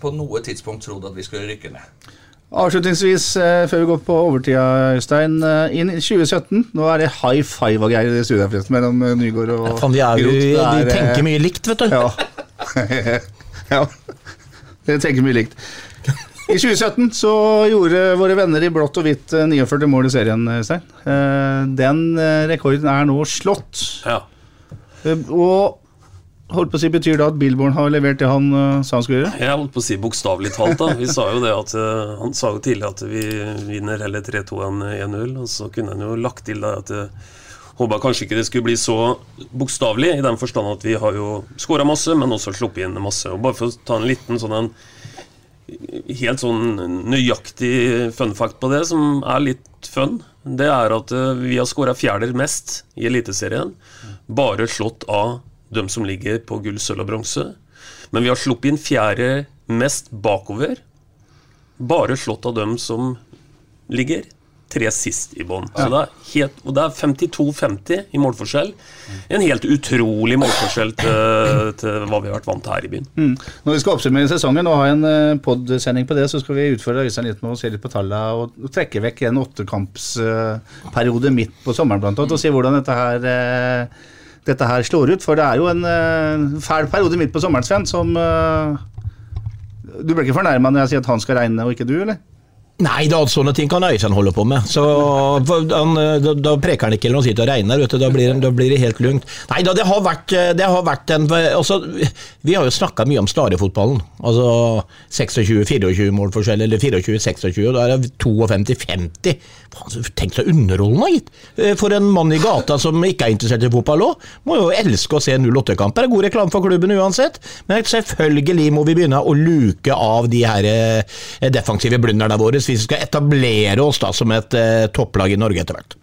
på noe tidspunkt trodd at vi skulle rykke ned. Avslutningsvis, eh, før vi går på overtida, Øystein. eh, Inn i 2017. Nå er det high five og greier i studiet forresten, mellom Nygård Nygaard og Groth. vi Det er, eh, tenker mye likt, vet du. Ja. ja. Dere tenker mye likt. I 2017 så gjorde våre venner i blått og hvitt eh, 49 mål i serien. Eh, Den eh, rekorden er nå slått. Ja. Eh, Og holdt på å si, betyr det at Billborn har levert det han eh, sa han skulle gjøre? Jeg holdt på å si bokstavelig talt. da Vi sa jo det at eh, Han sa jo tidlig at vi vinner heller 3-2 enn 1-0. Og så kunne han jo lagt til det at uh, Håpa kanskje ikke det skulle bli så bokstavelig, i den forstand at vi har jo skåra masse, men også sluppet inn masse. Og Bare for å ta en liten sånn en helt sånn nøyaktig fun fact på det, som er litt fun, det er at eh, vi har skåra fjerder mest i Eliteserien. Bare slått av dem som ligger på gull, sølv og bronse. Men vi har sluppet inn fjerde mest bakover. Bare slått av dem som ligger tre sist i bånn. Er Og det er 52-50 i målforskjell. En helt utrolig målforskjell til, til hva vi har vært vant til her i byen. Mm. Når vi skal oppsummere sesongen og ha en uh, pod-sending på det, så skal vi utfordre Øystein litt med å se litt på tallene og, trekke vekk en åttekampsperiode midt på sommeren blant annet, og se hvordan dette her eh, dette her slår ut. For det er jo en eh, fæl periode midt på sommeren, Sven, som eh, Du ble ikke fornærma når jeg sier at han skal regne og ikke du, eller? Nei, da, sånne ting kan Øystein holde på med. Så han, da, da preker han ikke eller noe sitter og regner, vet du. Da, blir, da blir det helt lugnt. Nei da, det har vært, det har vært en altså, Vi har jo snakka mye om Stare-fotballen. Altså 26-24 målforskjell, eller 24-26, og da er det 52-50. Faen, Tenk så underholdende, gitt. Eh, For en mann i gata som ikke er interessert i fotball òg, må jo elske å se 08-kamper. Er god reklame for klubben uansett. Men selvfølgelig må vi begynne å luke av de her eh, defensive blunderne våre hvis vi skal etablere oss da som et eh, topplag i Norge etter hvert.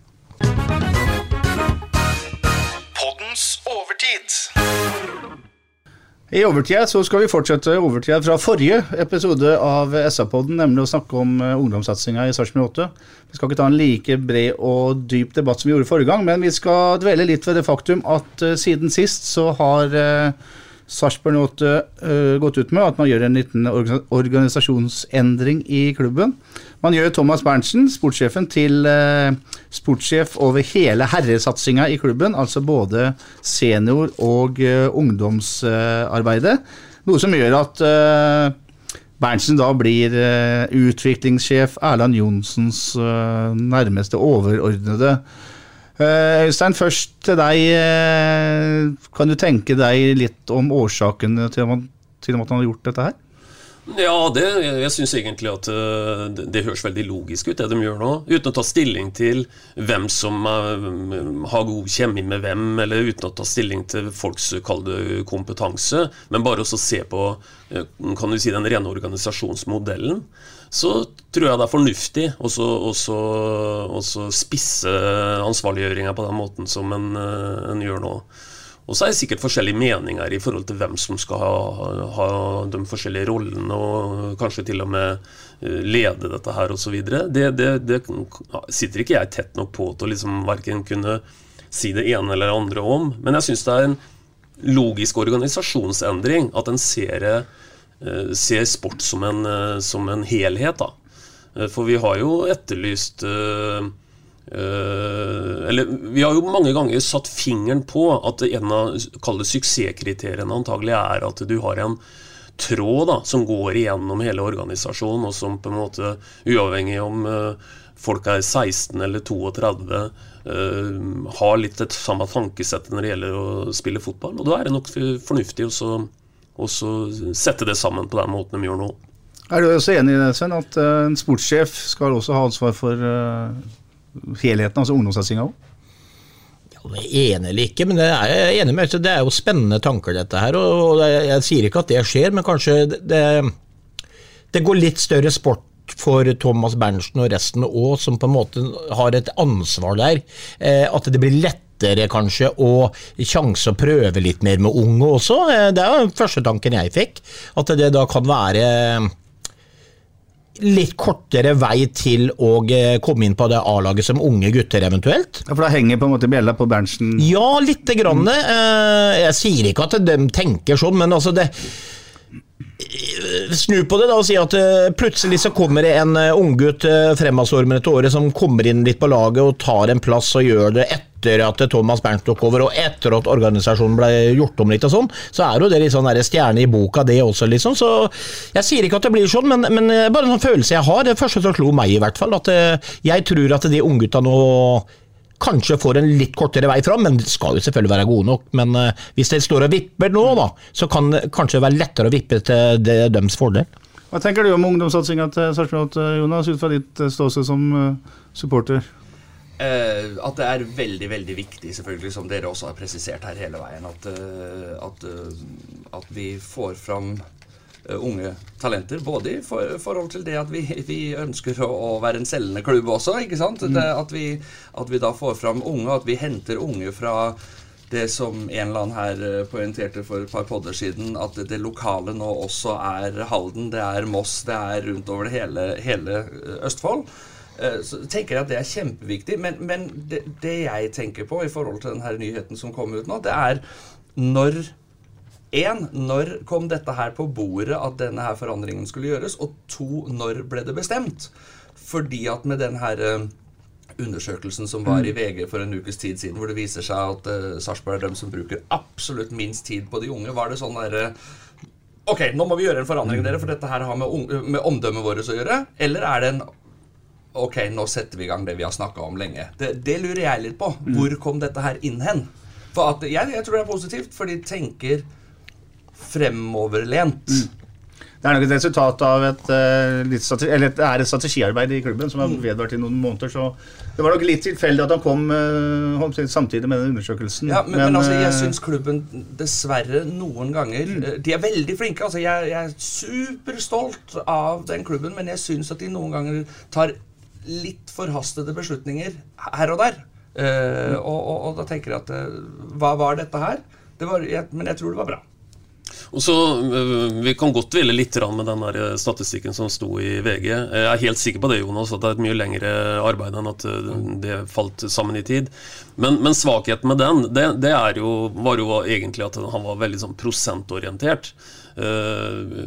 I overtida så skal vi fortsette overtida fra forrige episode av SA-podden, nemlig å snakke om uh, ungdomssatsinga i Sarpsborg 8. Vi skal ikke ta en like bred og dyp debatt som vi gjorde forrige gang, men vi skal dvele litt ved det faktum at uh, siden sist så har uh, Sarpsborg nå uh, gått ut med at man gjør en liten organisasjonsendring i klubben. Man gjør Thomas Berntsen, sportssjefen, til uh, sportssjef over hele herresatsinga i klubben, altså både senior- og uh, ungdomsarbeidet. Noe som gjør at Berntsen da blir utviklingssjef Erland Johnsens uh, nærmeste overordnede. Uh, Øystein, først til deg. Uh, kan du tenke deg litt om årsaken til, til at man har gjort dette her? Ja, det, jeg syns egentlig at uh, det, det høres veldig logisk ut, det de gjør nå. Uten å ta stilling til hvem som er, har god kjemi med hvem, eller uten å ta stilling til folks kalde kompetanse, men bare å se på kan du si, den rene organisasjonsmodellen. Så tror jeg det er fornuftig også spisse ansvarliggjøringa på den måten som en, uh, en gjør nå. Og så er det sikkert forskjellige meninger i forhold til hvem som skal ha, ha de forskjellige rollene, og kanskje til og med eh, lede dette her osv. Det, det, det sitter ikke jeg tett nok på til å liksom verken kunne si det ene eller det andre om. Men jeg syns det er en logisk organisasjonsendring at en ser, eh, ser sport som en, eh, som en helhet. da. Eh, For vi har jo etterlyst eh, eller Vi har jo mange ganger satt fingeren på at en av kall suksesskriteriene antagelig er at du har en tråd da, som går igjennom hele organisasjonen, og som på en måte, uavhengig om folk er 16 eller 32, uh, har litt det samme tankesett når det gjelder å spille fotball. Og da er det nok fornuftig å å så sette det sammen på den måten de gjør nå. Er du også enig i det, Sven, at uh, en sportssjef skal også ha ansvar for uh, helheten, altså ungdomssatsinga òg? Enig eller ikke, men det er jeg enig med. Det er jo spennende tanker, dette her. og jeg, jeg sier ikke at det skjer, men kanskje det, det går litt større sport for Thomas Berntsen og resten òg, som på en måte har et ansvar der. Eh, at det blir lettere kanskje å sjanse å prøve litt mer med unge også. Eh, det er jo første tanken jeg fikk. At det da kan være litt kortere vei til å eh, komme inn på det A-laget som unge gutter, eventuelt? Ja, For da henger på en måte bjella på Berntsen Ja, lite grann. Eh, Jeg sier ikke at de tenker sånn, men altså det Snu på det da og si at eh, plutselig så kommer det en eh, unggutt fremadstormende til året som kommer inn litt på laget og tar en plass og gjør det etter at Thomas Bernt tok over, og etter at organisasjonen ble gjort om litt og sånn, så er jo det litt sånn der stjerne i boka, det også, liksom. Så jeg sier ikke at det blir sånn, men, men eh, bare en sånn følelse jeg har. Det første som slo meg, i hvert fall, at eh, jeg tror at de unggutta nå kanskje får en litt kortere vei fram, men de skal jo selvfølgelig være gode nok. Men eh, hvis det står og vipper nå, da, så kan det kanskje være lettere å vippe til det, deres fordel. Hva tenker du om ungdomssatsinga til Sarpsborg, Jonas, ut fra ditt ståsted som supporter? Eh, at det er veldig veldig viktig, selvfølgelig, som dere også har presisert her hele veien, at, eh, at, eh, at vi får fram eh, unge talenter. Både i for, forhold til det at vi, vi ønsker å, å være en selgende klubb også. ikke sant? Det, at, vi, at vi da får fram unge, at vi henter unge fra det som en eller annen her poengterte for et par podder siden, at det lokale nå også er Halden, det er Moss, det er rundt over det hele, hele Østfold. Eh, Så tenker jeg at det er kjempeviktig. Men, men det, det jeg tenker på i forhold til denne nyheten som kom ut nå, det er når En, når kom dette her på bordet at denne her forandringen skulle gjøres? Og to, når ble det bestemt? Fordi at med den her eh, undersøkelsen som var i VG for en ukes tid siden, hvor det viser seg at uh, Sarpsborg er dem som bruker absolutt minst tid på de unge, var det sånn derre Ok, nå må vi gjøre en forandring, dere, for dette her har med, med omdømmet vårt å gjøre. Eller er det en Ok, nå setter vi i gang det vi har snakka om lenge. Det, det lurer jeg litt på. Hvor kom dette her inn hen? For at, jeg, jeg tror det er positivt, for de tenker fremoverlent. Det er nok et resultat av et, eh, eller det er et strategiarbeid i klubben som har vedvart i noen måneder. Så det var nok litt tilfeldig at han kom eh, samtidig med den undersøkelsen. Ja, men, men, altså, jeg eh, syns klubben dessverre noen ganger mm. De er veldig flinke. altså Jeg, jeg er superstolt av den klubben, men jeg syns at de noen ganger tar litt forhastede beslutninger her og der. Uh, og, og, og da tenker jeg at eh, Hva var dette her? Det var, jeg, men jeg tror det var bra. Og så, øh, Vi kan godt hvile litt med den der statistikken som sto i VG. Jeg er helt sikker på det, Jonas, at det er et mye lengre arbeid enn at det falt sammen i tid. Men, men svakheten med den, det, det er jo, var jo egentlig at han var veldig sånn prosentorientert. Eh,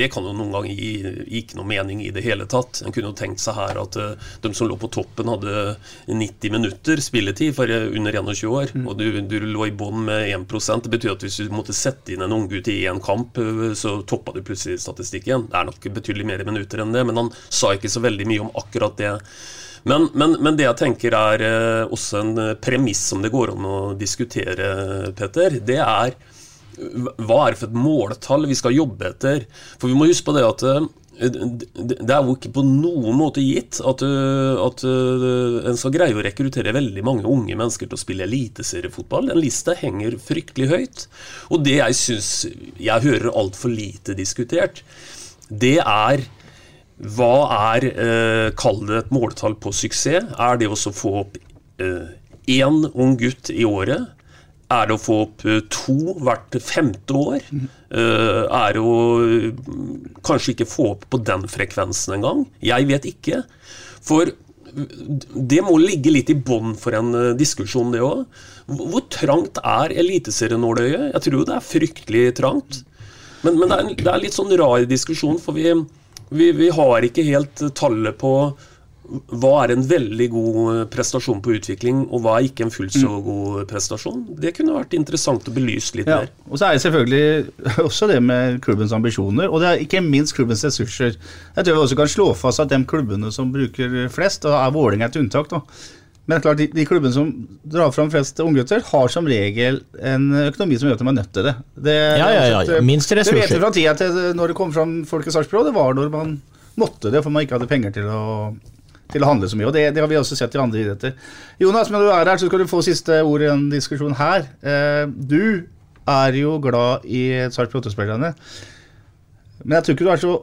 Det kan jo noen ganger gi, ikke noe mening i det hele tatt. En kunne jo tenkt seg her at eh, de som lå på toppen, hadde 90 minutter spilletid for eh, under 21 år, og du, du lå i bånn med 1 Det betyr at hvis du måtte sette inn en unggutt i én kamp, så toppa du plutselig statistikken. Det er nok betydelig mer minutter enn det, men han sa ikke så veldig mye om akkurat det. Men, men, men det jeg tenker er også en premiss som det går an å diskutere, Petter. det er hva er det for et måltall vi skal jobbe etter? For vi må huske på det at eh, det er jo ikke på noen måte gitt at, eh, at eh, en skal greie å rekruttere veldig mange unge mennesker til å spille eliteseriefotball. Den lista henger fryktelig høyt. Og det jeg syns jeg hører altfor lite diskutert, det er hva er, eh, kall det et måltall på suksess? Er det å få opp én ung gutt i året? Er det å få opp eh, to hvert femte år? Eh, er det å eh, kanskje ikke få opp på den frekvensen engang? Jeg vet ikke. For det må ligge litt i bånn for en eh, diskusjon, det òg. Hvor trangt er eliteserienåløyet? Jeg tror det er fryktelig trangt. Men, men det, er, en- det er litt sånn rar diskusjon, for vi, vi, vi har ikke helt tallet på hva er en veldig god prestasjon på utvikling, og hva er ikke en fullt så god prestasjon? Det kunne vært interessant å belyse litt Ja, mer. og så er det selvfølgelig også det med klubbens ambisjoner, og det er ikke minst klubbens ressurser. Jeg tror vi også kan slå fast at de klubbene som bruker flest, og er Vålerenga et unntak, da. Men det er klart, de, de klubbene som drar fram flest unggutter, har som regel en økonomi som gjør at de er nødt til det. det Ja, ja, ja, ja. Minst Det vet vi fra tida til når det kom fram folk i Sarpsborg, og det var når man måtte det, for man ikke hadde penger til å, til å handle så mye. Og det, det har vi også sett i andre idretter. Jonas, men du er her, så skal du få siste ord i denne diskusjonen her. Eh, du er jo glad i Sarpsborg 8-spillerne. Men jeg tror ikke du er så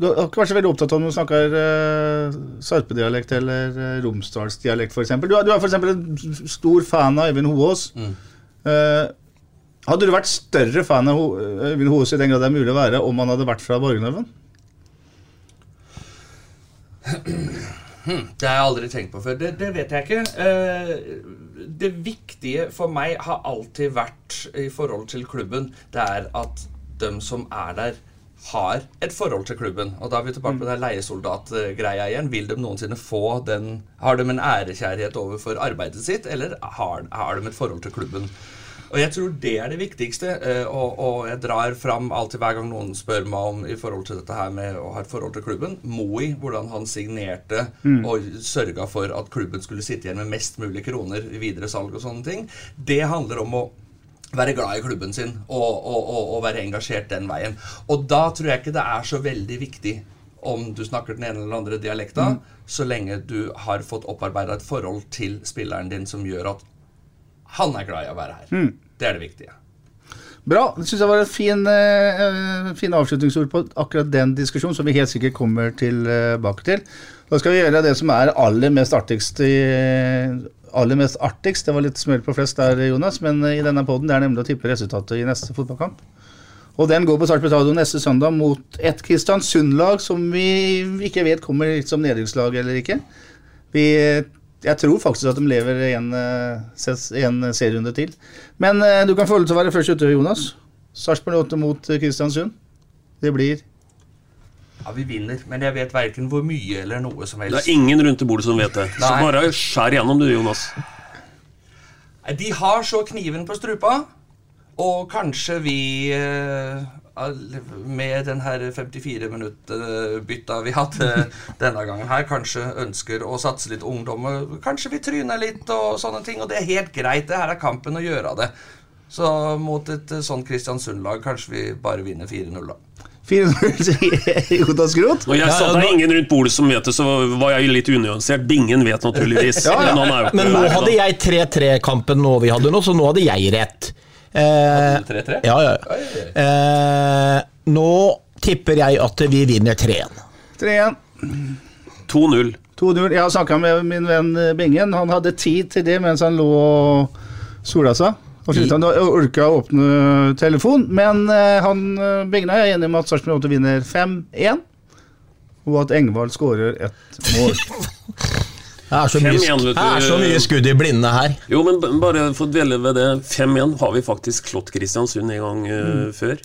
Du har ikke vært så veldig opptatt av om du snakker uh, sarpedialekt eller uh, romsdalsdialekt, f.eks. Du, er- du er f.eks. en stor fan av Øyvind Hoaas. Eh, hadde du vært større fan av Ho- Øyvind Hoaas i den grad det er mulig å være, om han hadde vært fra Borgenhøven? Hm, det har jeg aldri tenkt på før. Det, det vet jeg ikke. Eh, det viktige for meg har alltid vært i forhold til klubben, det er at de som er der, har et forhold til klubben. Og da er vi tilbake på den leiesoldatgreia igjen. Vil de noensinne få den Har de en ærekjærhet overfor arbeidet sitt, eller har, har de et forhold til klubben? Og jeg tror det er det viktigste. eh, Og, og jeg drar fram alltid hver gang noen spør meg om i forhold til dette her med å ha et forhold til klubben. Moi, hvordan han signerte Mm. og sørga for at klubben skulle sitte igjen med mest mulig kroner i videre salg og sånne ting. Det handler om å være glad i klubben sin og, og, og, og være engasjert den veien. Og da tror jeg ikke det er så veldig viktig om du snakker den ene eller den andre dialekta, Mm. så lenge du har fått opparbeida et forhold til spilleren din som gjør at han er glad i å være her. Mm. Det er det viktige. Bra. Det syns jeg var et fin, uh, fin avslutningsord på akkurat den diskusjonen, som vi helt sikkert kommer tilbake til. Da skal vi gjøre det som er aller mest artigst i aller mest artigst. Det var litt smør på flest der, Jonas, men i denne poden er nemlig å tippe resultatet i neste fotballkamp. Og den går på Sarpsborg stadion neste søndag mot et Kristiansund-lag som vi ikke vet kommer som nedrykkslag eller ikke. Vi, jeg tror faktisk at de lever en, eh, en serierunde til. Men eh, du kan få lov til å være først ute, Jonas. Sarpsborg 8 mot eh, Kristiansund. Det blir Ja, vi vinner, men jeg vet verken hvor mye eller noe som helst. Det er ingen rundt i bordet som vet det. Så bare skjær igjennom du, Jonas. De har så kniven på strupa, og kanskje vi eh, med den her 54 minutter-bytta vi hadde denne gangen her, kanskje ønsker å satse litt ungdom. Kanskje vi tryner litt og sånne ting, og det er helt greit. Det her er kampen å gjøre det. Så mot et eh, sånn Kristiansund-lag kanskje vi bare vinner 4-0, da. 4-0 til Jonas Groth. Når jeg sa det er ingen rundt bordet som vet det, så var jeg litt unyansert. Bingen vet naturligvis. Ja, ja. Men nå hadde jeg 3-3-kampen nå vi hadde nå, så nå hadde jeg rett. Eh, 3-3? ja, ja. Eh, nå tipper jeg at vi vinner 3-1. 3-1. 2-0. 2-0. Jeg har snakka med min venn eh, Bingen. Han hadde tid til det mens han lå og sola seg. Og sluttet han å orka å åpne telefon, men eh, han eh, Bingen er enig med at Sarpsborg 8 vinner 5-1. Og at Engvald skårer ett mål. Det er så mye, 5-1, du. det er så mye skudd i blinde her. Jo, men bare for å dvele ved det. 5-1 har vi faktisk slått Kristiansund en gang eh, før.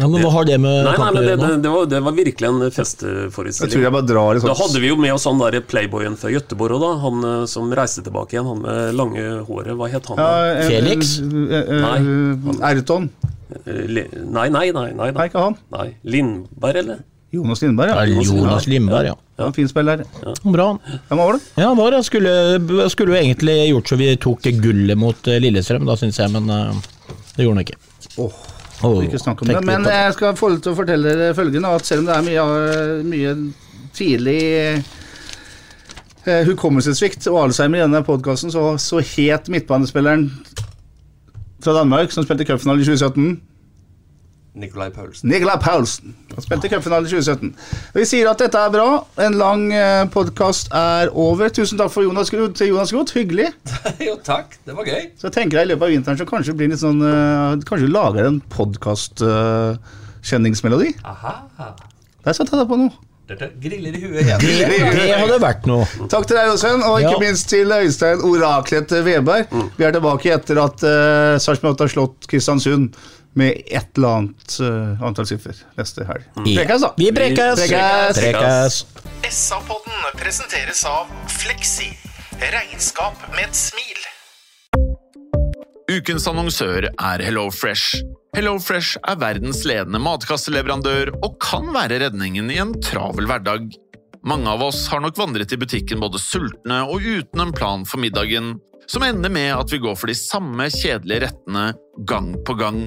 Ja, men Hva har det med Nei, nei, men det, det, det, var, det var virkelig en festforestilling. i Da sånn hadde vi jo med oss han der playboyen fra Gøteborg da. Han eh, som reiste tilbake igjen. Han med lange håret. Hva het han? ja, da? Felix? Nei. Erton. Eh, nei, nei. nei, Nei, nei. ikke han. nei. Lindberg, eller? Jonas Lindberg, ja. Ja, Jonas Lindberg, ja. Ja, fin spiller. Bra. Hvem var det? Ja, var det. Skulle, skulle egentlig gjort så vi tok gullet mot eh, Lillestrøm, da, syns jeg, men eh, det gjorde han ikke. Åh, Oh, ikke snakk om det. Men jeg skal få til å fortelle dere følgende, at selv om det er mye, mye tidlig eh, hukommelsessvikt og Alzheimer i denne podkasten, så, så het midtbanespilleren fra Danmark, som spilte cupfinale i 2017 Nicolai Paulsen. Nicolai Paulsen. Han spilte cupfinale i 2017. Vi sier at dette er bra. En lang eh, podkast er over. Tusen takk for Jonas Groth, til Jonas Groth. Hyggelig. jo, takk. Det var gøy. Så jeg tenker jeg i løpet av vinteren så kanskje blir litt sånn uh, Kanskje du lager en podkast-kjenningsmelodi? Aha. Der satte jeg deg på noe. Dette griller i huet igjen. Det, det hadde vært noe. Takk til deg, Jostein, og ikke Ja. minst til Øystein Oraklet Veberg. Vi er tilbake etter at uh, Sarpsborg har slått Kristiansund med et eller annet uh, antall siffer neste helg. Prekes, da! Vi prekes! Prekes. Prekes. SA-podden presenteres av Fleksi. Regnskap med et smil. Ukens annonsør er HelloFresh. HelloFresh er verdens ledende matkasseleverandør og kan være redningen i en travel hverdag. Mange av oss har nok vandret i butikken både sultne og uten en plan for middagen, som ender med at vi går for de samme kjedelige rettene gang på gang.